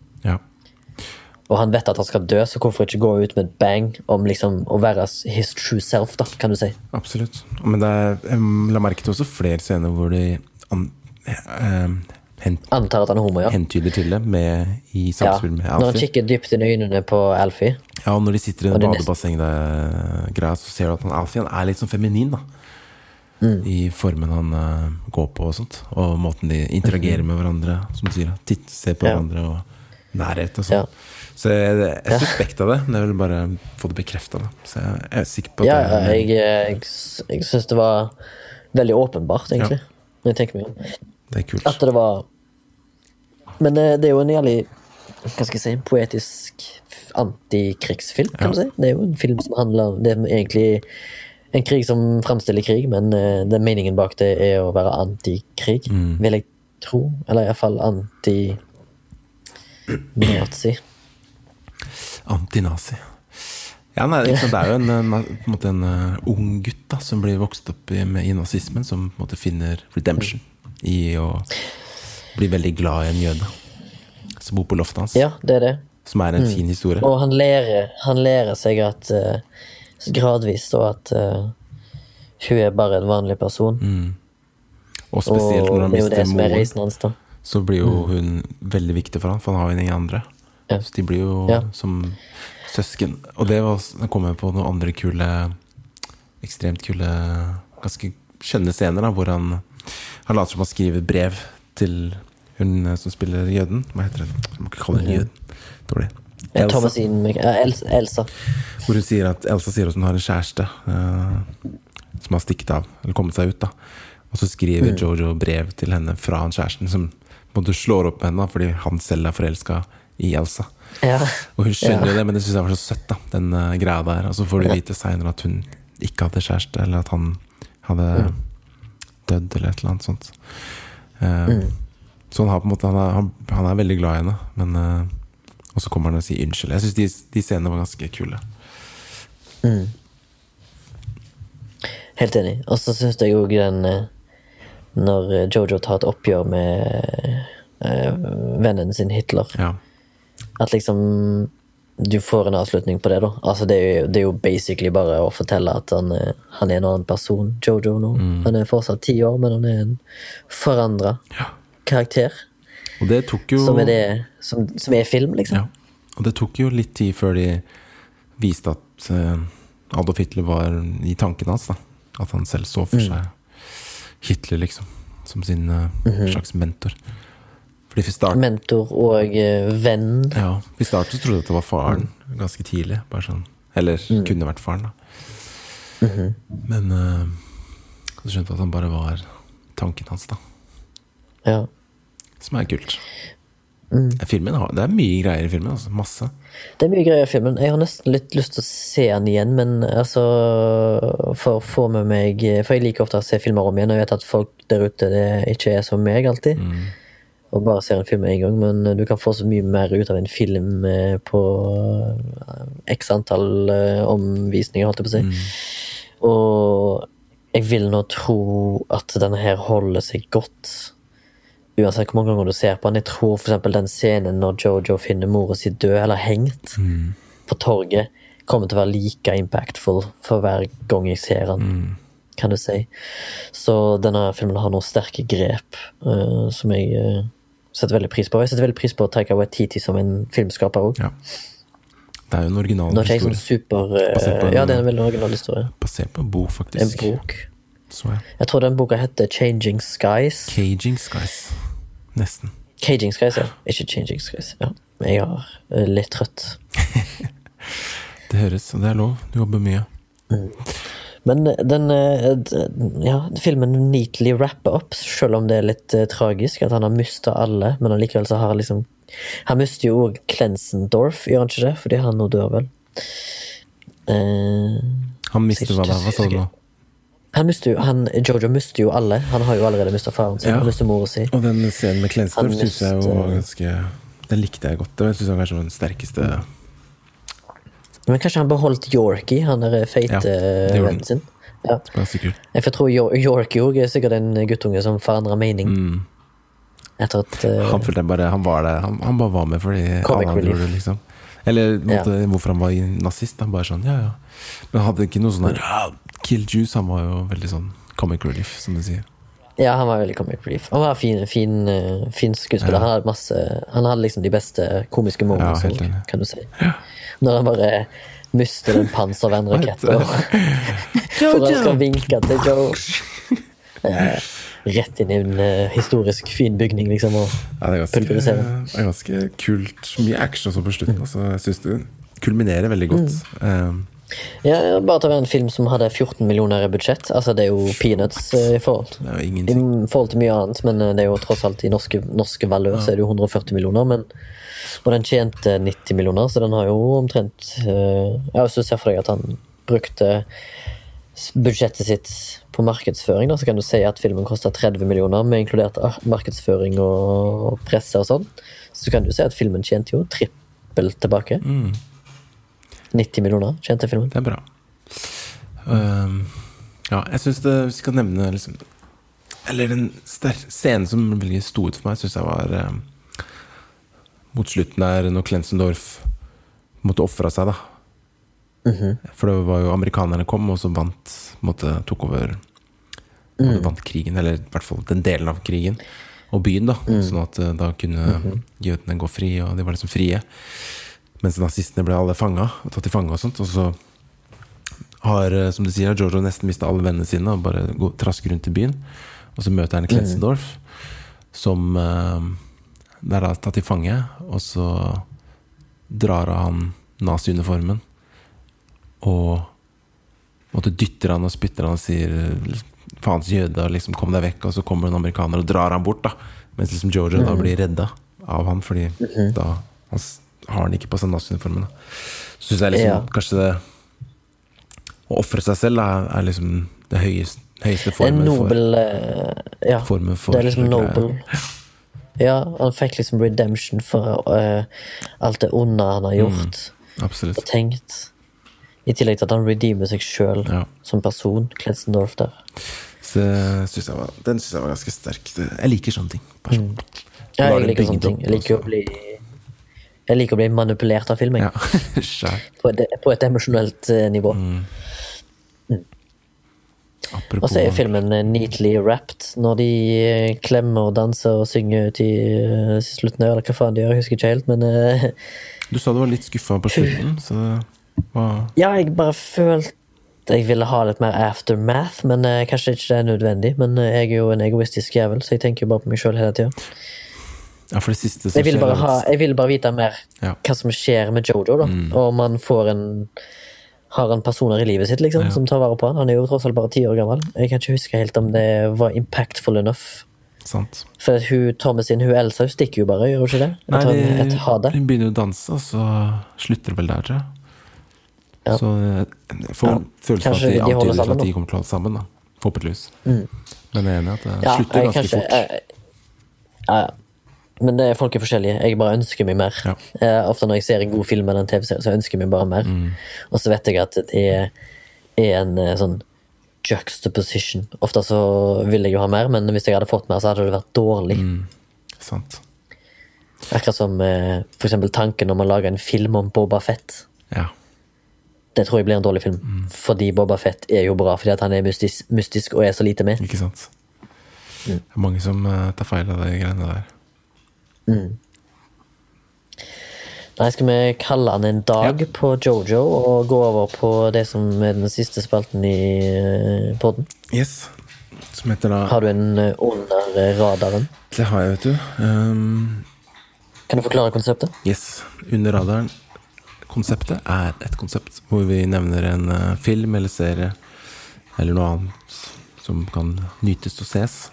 Og han vet at han skal dø, så hvorfor ikke gå ut med et bang om liksom å være his true self, da, kan du si. Absolutt. Men det er, jeg la merke til også flere scener hvor de an, eh, hent, Antar at han er homo, ja. hentyder til det med, i ja. med Alfie. Når han kikker dypt inn i øynene på Alfie. Ja, og når de sitter i en det det badebassenget-greia, så ser du at han Alfie han er litt sånn feminin, da. Mm. I formen han uh, går på og sånt. Og måten de interagerer med hverandre, som du sier. Titt, ser på Mhm. Ja. hverandre og nærhet og sånn. Ja. Så jeg, jeg suspekta det, men jeg ville bare få det bekrefta. Så jeg er sikker på at Ja, det er jeg, jeg, jeg syns det var veldig åpenbart, egentlig. Ja. Det er kult. At det var Men det, det er jo en jævlig hva skal jeg si, poetisk antikrigsfilm, kan Ja. du si. Det er jo en film som handler om Det er egentlig en krig som fremstiller krig, men eh, den meningen bak det er å være antikrig, vil jeg tro. Eller iallfall anti-nazi. Antinazi. Ja, nei, det er jo en, en, på en, en eh, ung gutt da, som blir vokst opp i, med, i nazismen, som måte finner redemption i å bli veldig glad i en jøde som bor på loftet hans. Ja, det er det. Som er en fin historie. Og han lærer, han lærer seg at uh, gradvis da at uh, hun er bare en vanlig person. Og spesielt og når han er mister er moren, så blir jo hun veldig viktig for han, for han har jo ingen andre. Ja. Så de blir jo Ja. som søsken. Og det var, kom jeg på noen andre kule Ekstremt kule Ganske skjønne scener, da, hvor han Han later som han skriver brev til hun eh, som spiller jøden. Hva heter hun? Jeg må ikke kalle henne jøden. Dårlig. Elsa. Elsa, Elsa. Hvor hun sier at Elsa sier at hun har en kjæreste uh, som har stikket av, eller kommet seg ut. da Og så skriver Jojo brev til henne fra han kjæresten, som måte slår opp med henne fordi han selv er forelska i Elsa. Ja. Og hun skjønner Ja. jo det, men det syns jeg var så søtt, da den uh, greia der. Og så får du vite seinere at hun ikke hadde kjæreste, eller at han hadde dødd, eller et eller annet sånt. Eh, Så han har på en måte Han er, han, han er veldig glad i henne, men uh, Og så kommer han og sier unnskyld. Jeg syns de, de scenene var ganske kule. Helt enig. Og så syns jeg òg den Når Jojo tar et oppgjør med vennen sin Hitler, Ja. At liksom du får en avslutning på det, da. Altså, det, er jo, det er jo basically bare å fortelle at han, er- han er en annen person, Jojo nå. Han er fortsatt ti år, men han er en forandra Ja. karakter. Og det tok jo som er det som, som er film, liksom. Ja. Og det tok jo litt tid før de viste at eh, Adolf Hitler var i tankene hans. da At han selv så Mm. for seg Hitler, liksom, som sin mm -hmm. slags mentor. Fordi vi start, Mentor og eh, venn. ja, I starten så trodde jeg at det var faren ganske tidlig. Bare sånn Eller Mm. kunne vært faren, da. Mhm. Men uh, så skjønte jeg at han bare var tanken hans, da. Ja. Som er kult. Mm. Filmen har, det er mye greier i filmen. Altså. Masse. Det er mye greier i filmen. Jeg har nesten litt lyst til å se den igjen, men altså For å få med meg For jeg liker ofte å se filmer om igjen, og jeg vet at folk der ute det ikke er som meg alltid. Og bare ser en film en gang, men du kan få så mye mer ut av en film eh, på eh, x antall eh, omvisninger, holdt jeg på å si. Og jeg vil nå tro at denne her holder seg godt. Uansett hvor mange ganger du ser på den. Jeg tror eksempel den scenen når Jojo finner mora si død eller hengt på torget, kommer til å være like impactful for hver gang jeg ser den, kan du si. Så denne filmen har noen sterke grep uh, som jeg eh, setter veldig pris på. Jeg setter veldig pris på Taika Waititi som en filmskaper òg. Ja. Det er jo en original Nå er ikke historie. sånn super eh, en- Ja, det er en veldig original historie. Basert på en bok, En faktisk. bok. Så jeg. Jeg tror den boka heter Changing Skies. Caging Skies. Nesten. Caging Skies, ja. Ikke Changing Skies. Ja. Jeg er eh, litt trøtt. *laughs* Det høres, og det er lov. Du jobber mye. Men den eh, ja, filmen neatly wrapper opp, selv om det er litt eh, tragisk at han har mista alle. Men allikevel så har han liksom Han mister jo òg Klensendorf, gjør han ikke det? Fordi han nå dør, vel. Eh, Han mister hva da? Hva sa du nå? han mister jo, han, Jojo mister jo alle. Han har jo allerede mista faren sin. Ja. Han mister mora si. Og den scenen med Klensendorf Han syns jeg jo var ganske Den likte jeg godt. Det syns jeg kanskje var den sterkeste Men kanskje han beholdt Yorkie, han der feite Ja, vennen sin. Ja. Jeg tror Yorkie òg er sikkert en guttunge som forandrer mening. Etter at Mm. Han følte jeg bare Han var. Han, han bare var med fordi Comic relief. det, liksom. Eller måtte, ja. hvorfor han var nazist. Han Bare sånn, ja ja. Men han hadde ikke noe sånn der Kill Juice. Han var jo veldig sånn comic relief, som du sier. Ja, han var veldig comic relief. Han var fin, fin, eh, fin skuespiller. Han hadde masse Han hadde liksom de beste komiske moments, Ja, kan du si. Når han bare mister den panservernraketten *laughs* For han skal vinke til Joe. Ja, rett inn i en uh, historisk fin bygning, liksom. Og Ja, det er ganske, Pulverisere. det er ganske kult. Mye action også på slutten. Altså, jeg syns det kulminerer veldig godt. Mm. Eh, ja, bare til å være en film som hadde 14 millioner i budsjett. Altså, det er jo peanuts eh, i forhold. I forhold til mye annet, men eh, det er jo tross alt i norske, norske valør så er det jo 140 millioner. Men, og den tjente 90 millioner, så den har jo omtrent eh, Ja, Hvis du ser for deg at han brukte budsjettet sitt på markedsføring, da, så kan du si at filmen kosta 30 millioner, med inkludert ah, markedsføring og presse og sånn. Så kan du si at filmen tjente jo trippelt tilbake. 90 millioner tjente filmen. Det er bra. Um, ja, jeg syns det Vi skal nevne liksom Eller den scenen som veldig sto ut for meg, syns jeg var um, mot slutten der, når Klensendorf måtte ofre seg, da. For det var jo amerikanerne kom, og så vant måtte, tok over mm. Vant krigen, eller i hvert fall den delen av krigen. Og byen, da. Sånn at eh, da kunne jødene gå fri, og de var liksom frie. Mens nazistene ble alle fanga, og tatt til fange og sånt. Og så har, eh, som du sier, Giorgio nesten mista alle vennene sine og bare går, trasker rundt i byen. Og så møter han Klensendorf, som eh, er da tatt til fange. Og så drar av han naziuniformen og måtte dytter han og spytter han og sier faens jøde, og liksom kom deg vekk. Og så kommer det en amerikaner og drar han bort, da. Mens liksom Jojo da blir redda av han, fordi da han har han ikke på seg. Så syns jeg liksom Ja. kanskje det Å ofre seg selv er, er liksom det høyeste, høyeste En formen for nobel for Ja, Formen for det er liksom greier. noble. Ja, han fikk liksom redemption for uh, alt det onde han har gjort Absolutt. og tenkt. I tillegg til at han redeemer seg sjøl Ja. som person. Kletzendorf der. Så synes var, den syns jeg var ganske sterk. Jeg liker sånne ting. Mm. Ja, jeg liker sånne ting. Jeg liker å bli Jeg liker å bli manipulert av film, jeg. Ja. *laughs* På, et, på et emosjonelt eh, nivå. Mm. Mm. Og så er filmen eh, neatly wrapped når de eh, klemmer og danser og synger ut i slutten, eller hva faen de gjør, jeg husker ikke helt, men uh, Du sa du var litt skuffa på slutten, *laughs* så hva Ja, jeg bare følte jeg ville ha litt mer aftermath, men uh, kanskje ikke det er nødvendig. Men uh, jeg er jo en egoistisk jævel, så jeg tenker bare på meg sjøl hele tida. Ja, for det siste som Jeg vil bare, ha, jeg vil bare vite mer Ja. hva som skjer med Jojo, da. Og om han får en har han personer i livet sitt liksom, som tar vare på han. Han er jo tross alt bare ti år gammel. Jeg kan ikke huske helt om det var impactful enough. Sant. For hun Thomas sin, hun Elsa, hun stikker jo bare, gjør hun ikke det? Nei, hun de, det. begynner å danse, og så slutter det vel der, tror jeg. Ja. Så eh, jeg får Ja. følelsen at de de antyder at de kommer til å holde sammen, da. Forhåpentligvis. Men jeg er enig i at det Ja, slutter jeg, ganske kanskje, fort. Jeg, ja, ja. Men det er folk er forskjellige. Jeg bare ønsker meg mer. Ja. Eh, ofte når jeg ser en god film eller en TV-serie, så ønsker jeg meg bare mer. Mm. Og så vet jeg at det er, er en eh, sånn juxtaposition. Ofte så vil jeg jo ha mer, men hvis jeg hadde fått mer, så hadde det vært dårlig. Mm. Sant. Akkurat som eh, for eksempel tanken om å lage en film om Boba Fett. Ja. Det tror jeg blir en dårlig film. Mm. Fordi Boba Fett er jo bra fordi han er mystisk, mystisk og er så lite med. Ikke sant. Mm. Det er mange som eh, tar feil av de greiene der. Nei, skal vi kalle han en dag på Jojo og gå over på det som er den siste spalten i poden? podden? Yes. Som heter da Har du en eh, under eh, radaren? Det har jeg, vet du. Um, Kan du forklare konseptet? yes. Under radaren. Konseptet er et konsept hvor vi nevner en eh, film eller serie eller noe annet som kan nytes og ses,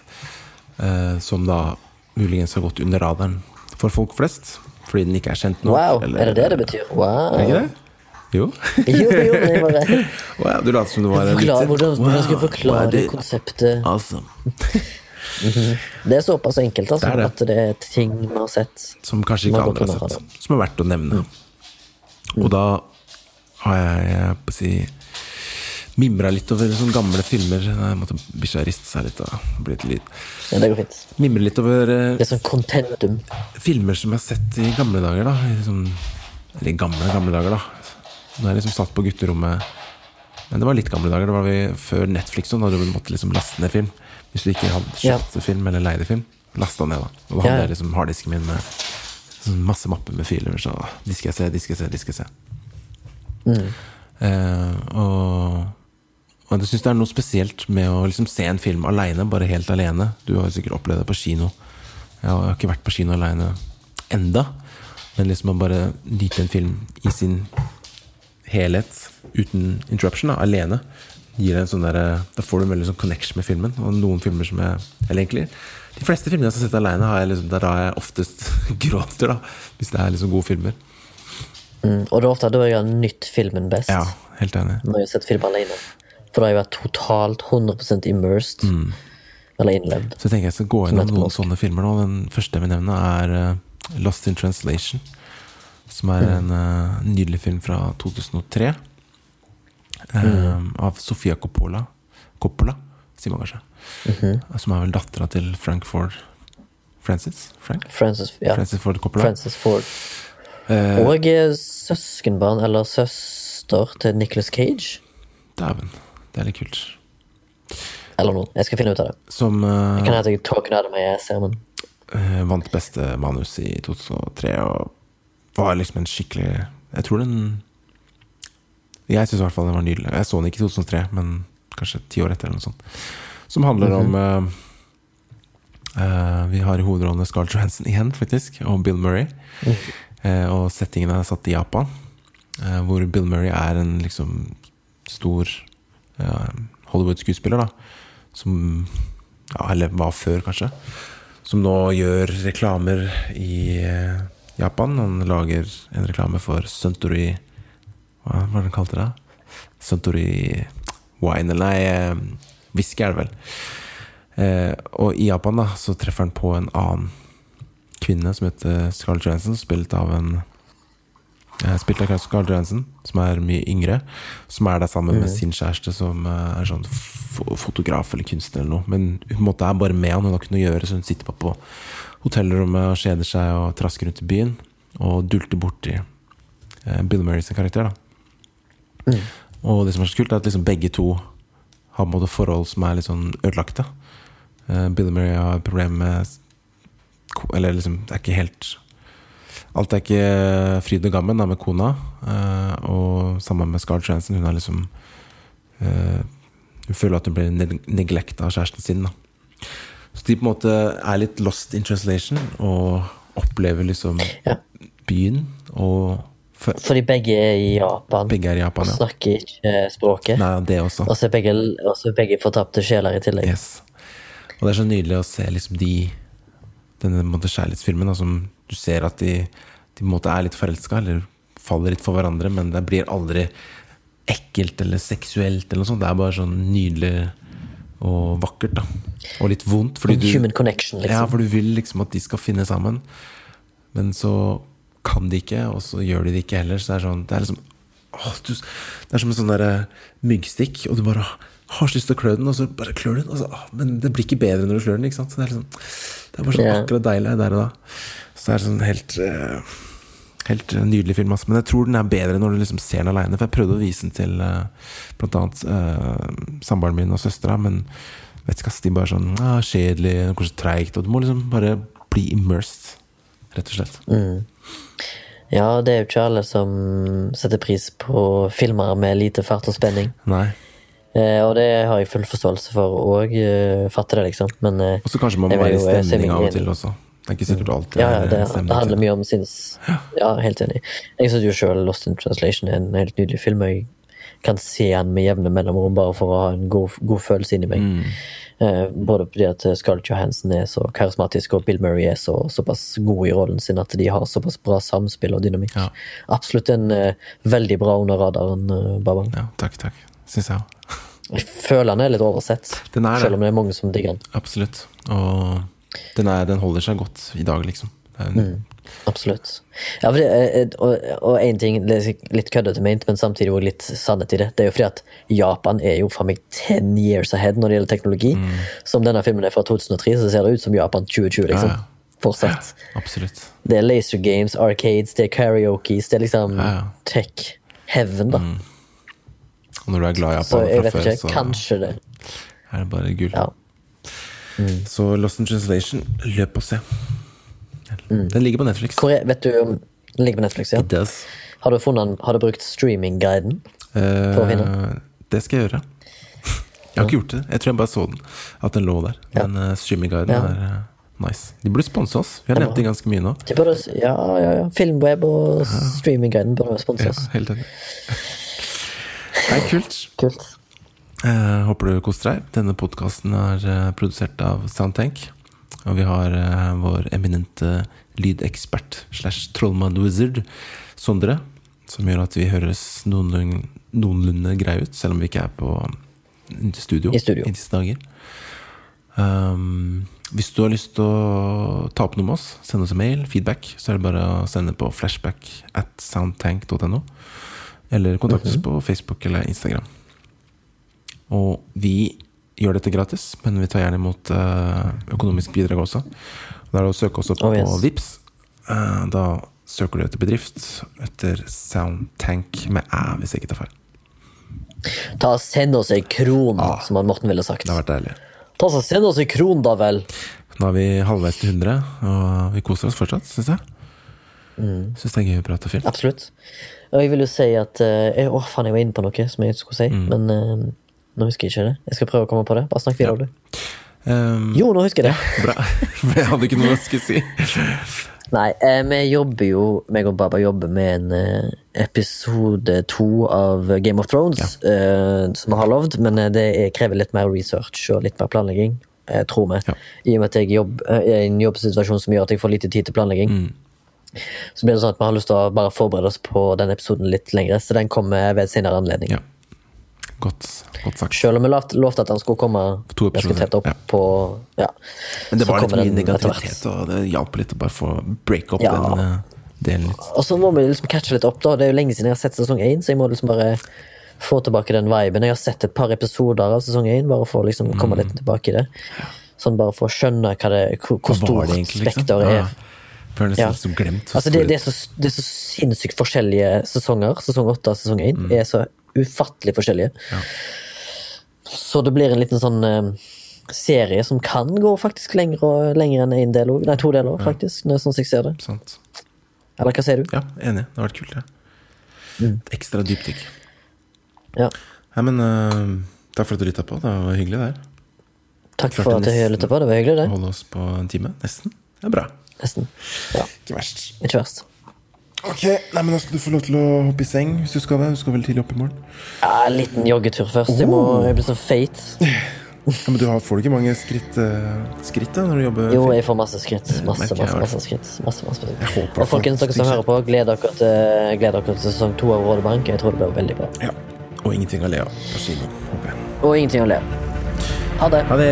eh, som da muligens har gått under radaren for folk flest, fordi den ikke er kjent nok. Wow, eller- er det det det betyr? Wow. Er det ikke det? Jo. *laughs* Jo, jo, bare *laughs* Wow, du later som du var en liten- hvordan, wow, jeg Wow, forklare det? konseptet? awesome. *laughs* Det er såpass enkelt, altså. Det det. At det er ting vi har sett. som kanskje ikke andre har sett. Som er verdt å nevne. Og da har jeg, jeg på å si mimra litt over sånne gamle filmer. Jeg måtte bikkja riste seg litt litt lyd. Ja, det går fint. Mimre litt over eh, Det er sånn contentum. filmer som jeg har sett i gamle dager, da. I sånn, eller gamle, gamle dager, da. Når jeg liksom satt på gutterommet Men det var litt gamle dager. Det var vi før Netflix, da du måtte liksom laste ned film. Hvis du ikke hadde Ja. film eller leide film. Lasta ned, da. Og da hadde ja. jeg liksom harddisken min med sånn masse mapper med filer. Så de skal jeg se, de skal jeg se, de skal jeg se. Mm. Eh, og og jeg syns det er noe spesielt med å liksom se en film aleine, bare helt alene. Du har sikkert opplevd det på kino. Jeg har ikke vært på kino aleine enda. Men liksom å bare nyte en film i sin helhet, uten interruption, da, alene, gir deg en sånn der, Da får du en veldig sånn connection med filmen. Og noen filmer som jeg Eller egentlig de fleste filmene jeg har sett aleine, har jeg liksom, der har jeg oftest *laughs* gråter, da. Hvis det er liksom gode filmer. Mm. Og det er ofte da jeg har nytt filmen best. Ja, helt enig. Når jeg har sett film alene. Da har jeg vært totalt 100% immersed. Mm. Eller innlevd. Så jeg tenker jeg skal gå gjennom noen sånne filmer nå. Den første jeg vil nevne, er eh, Lost in Translation. Som er en uh, nydelig film fra 2003. eh, Av Sofia Coppola. Coppola, sier man kanskje. Som er vel dattera til Frank Ford Francis? Frank? Francis, ja. Francis Ford Coppola. Francis Ford. Uh, Og søskenbarn eller søster til Nicholas Cage. Dæven. Det er litt kult. Eller noe. Jeg skal finne ut av det. Som eh, Kan hende jeg talking out of my ass her, men eh, vant beste manus i 2003 og var liksom en skikkelig Jeg tror den Jeg syns i hvert fall den var nydelig. Jeg så den ikke i 2003, men kanskje ti år etter, eller noe sånt. Som handler om uh, uh, Vi har i hovedrollene Scarlett Johansen igjen, faktisk, og Bill Murray. Eh, og settingen er satt i Japan, eh, hvor Bill Murray er en liksom stor eh, Hollywood-skuespiller, da. Som ja, Eller var før, kanskje. Som nå gjør reklamer i eh, Japan. Han lager en reklame for Suntory Hva var det han kalte det? Suntory Wine, eller nei, eh, whisky er det vel. Eh, og i Japan da, så treffer han på en annen kvinne som heter Scarlett Johansson, spilt av en Spilt av Klaus Galdrensen, som er mye yngre. Som er der sammen med sin kjæreste, som eh, er sånn fotograf eller kunstner eller noe. Men hun måte er bare med han, hun har ikke noe å gjøre, så hun sitter bare på hotellrommet og kjeder seg og trasker rundt i byen. Og dulter borti eh, Bill Murray sin karakter, da. Og det som er så kult, er at liksom begge to har på en måte forhold som er litt sånn ødelagte. Uh, Bill Murray har problemer med Eller liksom, det er ikke helt Alt er ikke fryd og gammen da, med kona. eh, og sammen med Scarlett Johansson. Hun er liksom eh, Hun føler at hun blir neglekta av kjæresten sin. Da. Så de på en måte er litt lost in translation og opplever liksom Ja. byen. Og for, Fordi begge er i Japan begge er i Japan, og snakker ikke språket. Nei, det også. Og så er begge, begge fortapte sjeler i tillegg. Yes. Og det er så nydelig å se liksom de denne kjærlighetsfilmen da, som du ser at de, de på en måte er litt forelska, eller faller litt for hverandre, men det blir aldri ekkelt eller seksuelt eller. Det er bare sånn nydelig og vakkert, da. Og litt vondt. Fordi du, human connection, ja, liksom. for du vil liksom at de skal finne sammen, men så kan de ikke, og så gjør de det ikke heller. Så det er sånn Det er liksom å, du, Det er som en sånn derre myggstikk, og du bare har så lyst til å klø den, og så bare klør du den. Så, å, men det blir ikke bedre når du klør den. ikke sant? Så det er liksom Det er bare sånn akkurat deilig der og da. Så det er sånn helt uh, Helt eh, nydelig film. Altså. Men jeg tror den er bedre når du liksom ser den aleine. For jeg prøvde å vise den til uh, annet uh, samboeren min og søstera, men vet ikke, de bare sånn ah, Kjedelig, kanskje treigt. Og du må liksom bare bli immersed, rett og slett. Mm. Ja, det er jo ikke alle som setter pris på filmer med lite fart og spenning. Nei. Eh, og det har jeg full forståelse for òg, eh, fatter det, liksom. Men eh, Og så kanskje man må være i stemning av og til også. Det er ikke sikkert alltid Ja, ja, det, det handler mye om sinns... Ja, helt enig. Jeg syns jo sjøl Lost in Translation er en helt nydelig film. Jeg kan se den med jevne mellomrom bare for å ha en god, god følelse inni meg. Mm. Eh, både fordi at Scarlett Johansson er så karismatisk, og Bill Murray er så, såpass god i rollen sin at de har såpass bra samspill og dynamikk. Ja. Absolutt en eh, veldig bra under radaren, eh, Babang. Ja, takk, takk. Syns jeg òg. Jeg føler den er litt oversett, er selv om det er mange som digger den. Absolutt. Og den, er, den holder seg godt i dag, liksom. Er Absolutt. Ja, det, eh, og, én en ting, litt køddete ment, men samtidig også litt sannhet i det. Det er jo fordi at Japan er jo for meg ten years ahead når det gjelder teknologi. Som denne filmen er fra 2003, så ser det ut som Japan 2020, liksom. Ja, ja. Fortsatt. Absolutt. Det er laser games, arcades, det er karaokes, det er liksom tech heaven, da. Og når du er glad i Japan fra før, så kanskje det. er det bare gull. Ja. Så Lost in Translation, løp og se. Den ligger på Netflix. Er, vet du om Den ligger på Netflix, ja. Har du funnet har du brukt streamingguiden? Eh, det skal jeg gjøre. Jeg har ikke gjort det. Jeg tror jeg bare så den. At den lå der. Ja. Men uh, streamingguiden Ja. er uh, nice. De burde sponse oss. Vi har nevnt det ganske mye nå. De burde, ja, ja, ja. Filmweb og streamingguiden burde sponse Ja, oss. helt enig. Nei, kult. Kult. Eh, håper du koser deg. Denne podkasten er eh, produsert av Soundtank. Og vi har eh, vår eminente lydekspert slash trollmann-wizard, Sondre, som gjør at vi høres noenlunde, noenlunde greie ut, selv om vi ikke er på mm, studio I studio. i disse dager. Um, hvis du har lyst til å ta opp noe med oss, send oss en mail, feedback, så er det bare å sende på flashback at soundtank.no. Eller kontakt oss på Facebook eller Instagram. Og vi gjør dette gratis, men vi tar gjerne imot eh, økonomisk bidrag også. Da er det å søke oss opp Oh, yes. på Vips. Eh, da søker du etter bedrift, etter Soundtank med æ, hvis jeg ikke tar feil. Ta og Send oss ei kron, Ah. som Morten ville sagt. Det har vært deilig. Ta og Send oss ei kron, da vel! Nå er vi halvveis til 100, og vi koser oss fortsatt, syns jeg. Mm. Syns det er gøy å prate film. Absolutt. Og jeg vil jo si at eh, Å, faen, jeg var inne på noe som jeg skulle si, Mm. men eh, nå husker jeg ikke det. Jeg skal prøve å komme på det. Bare snakk videre, du. Um, Jo, nå husker jeg det! Bra. *laughs* For jeg hadde ikke noe jeg skulle si. Nei, eh, vi jobber jo meg og Baba jobber med en eh, episode to av Game of Thrones, eh, som vi har lovd, men eh, det er, krever litt mer research og litt mer planlegging, eh, tror vi. Ja. I og med at jeg jobb, eh, er i en jobbsituasjon som gjør at jeg får lite tid til planlegging. Mm. Så blir det sånn at vi har lyst til å bare forberede oss på den episoden litt lengre, så den kommer ved et senere anledning. Ja. Godt, godt sagt. Selv om vi lovte, lovte at han skulle komme ganske tett opp ja. på Ja. Men det var litt mye negativitet, og det hjalp litt å bare få break up Ja. den uh, delen litt. Og så må vi liksom catche litt opp, da. Det er jo lenge siden jeg har sett sesong én, så jeg må liksom bare få tilbake den viben. Jeg har sett et par episoder av sesong én, bare for å liksom komme litt tilbake i det. Sånn bare for å skjønne hva det, hvor, hvor Mm. Stort det egentlig, liksom? spekter Ja. er. Ja. glemt Altså det, det, er så, det er så sinnssykt forskjellige sesonger. Sesong åtte og sesong én Mm. er så ufattelig forskjellige. Så det blir en liten sånn eh, serie som kan gå faktisk lenger, og, lenger enn én del òg. Nei, to deler, faktisk, når, sånn som jeg ser det. Sant. Eller hva sier du? Ja, enig. Det har vært kult, det. Mm. Et ekstra dypdykk. Ja. Nei, men uh, takk for at du lytta på. Det var hyggelig, det her. Takk for at jeg lytta på. Det var hyggelig, det. Holde oss på en time. Nesten. Det er bra. Nesten. Ja, Ikke verst. ikke verst. Ok, nei, men Da skal du få lov til å hoppe i seng hvis du skal det. Du skal vel tidlig opp i morgen. Ja, en liten joggetur først. Jeg, må, jeg blir så feit. Ja, men du har, Får du ikke mange skritt, eh, skritt da, når du jobber? Jo, jeg får masse skritt. Masse, masse, masse, masse skritt. Masse, masse, Jeg håper Og folkens, dere som hører på, gled dere til, gled dere til sesong to av Råde Bank. Jeg tror det blir veldig bra. Ja. Og ingenting å le av på kino, håper jeg. Og ingenting å le av. Ha det. Ha det.